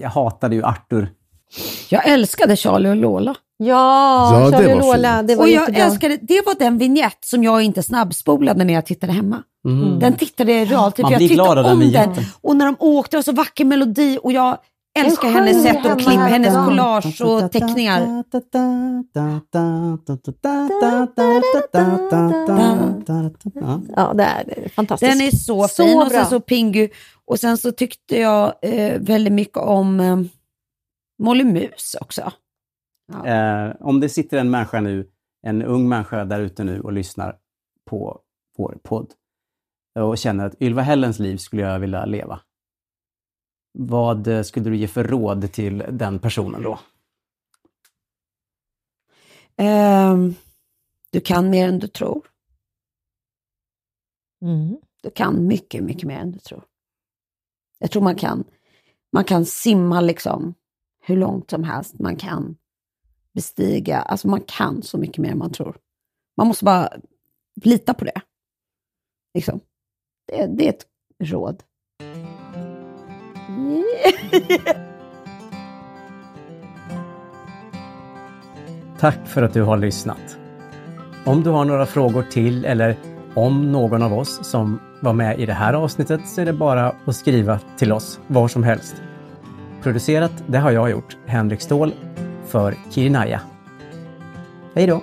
Speaker 5: Jag hatade ju Arthur.
Speaker 2: Jag älskade Charlie och Lola.
Speaker 3: Ja,
Speaker 6: Ja, det
Speaker 3: Charlie
Speaker 6: var
Speaker 3: Lola, det var
Speaker 2: och jag älskade, det var den vignett som jag inte snabbspolade när jag tittade hemma.
Speaker 5: Mm.
Speaker 2: Den tittade jag i realtid,
Speaker 5: Man
Speaker 2: jag
Speaker 5: blir
Speaker 2: tyckte
Speaker 5: glad av den
Speaker 2: om den.
Speaker 5: vignetten.
Speaker 2: Och när de åkte, det var så vacker melodi och jag älskar hennes sätt att klippa, hennes collage och teckningar.
Speaker 5: Ja.
Speaker 3: Ja, det är, fantastiskt.
Speaker 2: Den är så
Speaker 3: Så
Speaker 2: fin. och sen så Pingu. Och sen så tyckte jag eh, väldigt mycket om eh, Molly Mus också.
Speaker 5: Eh, om det sitter en människa nu, en ung människa där ute nu och lyssnar på vår podd och känner att Ylva Hellens liv skulle jag vilja leva. Vad eh, skulle du ge för råd till den personen då?
Speaker 2: Ehm, du kan mer än du tror.
Speaker 3: Mm.
Speaker 2: Du kan mycket, mycket mer än du tror. Jag tror man kan, man kan simma liksom hur långt som helst. Man kan bestiga, alltså man kan så mycket mer än man tror. Man måste bara lita på det. Liksom. Det, det är ett råd.
Speaker 5: Tack för att du har lyssnat. Om du har några frågor till eller om någon av oss som var med i det här avsnittet så är det bara att skriva till oss var som helst. Producerat, det har jag gjort, Henrik Ståhl, för Kirinaya. Hej då!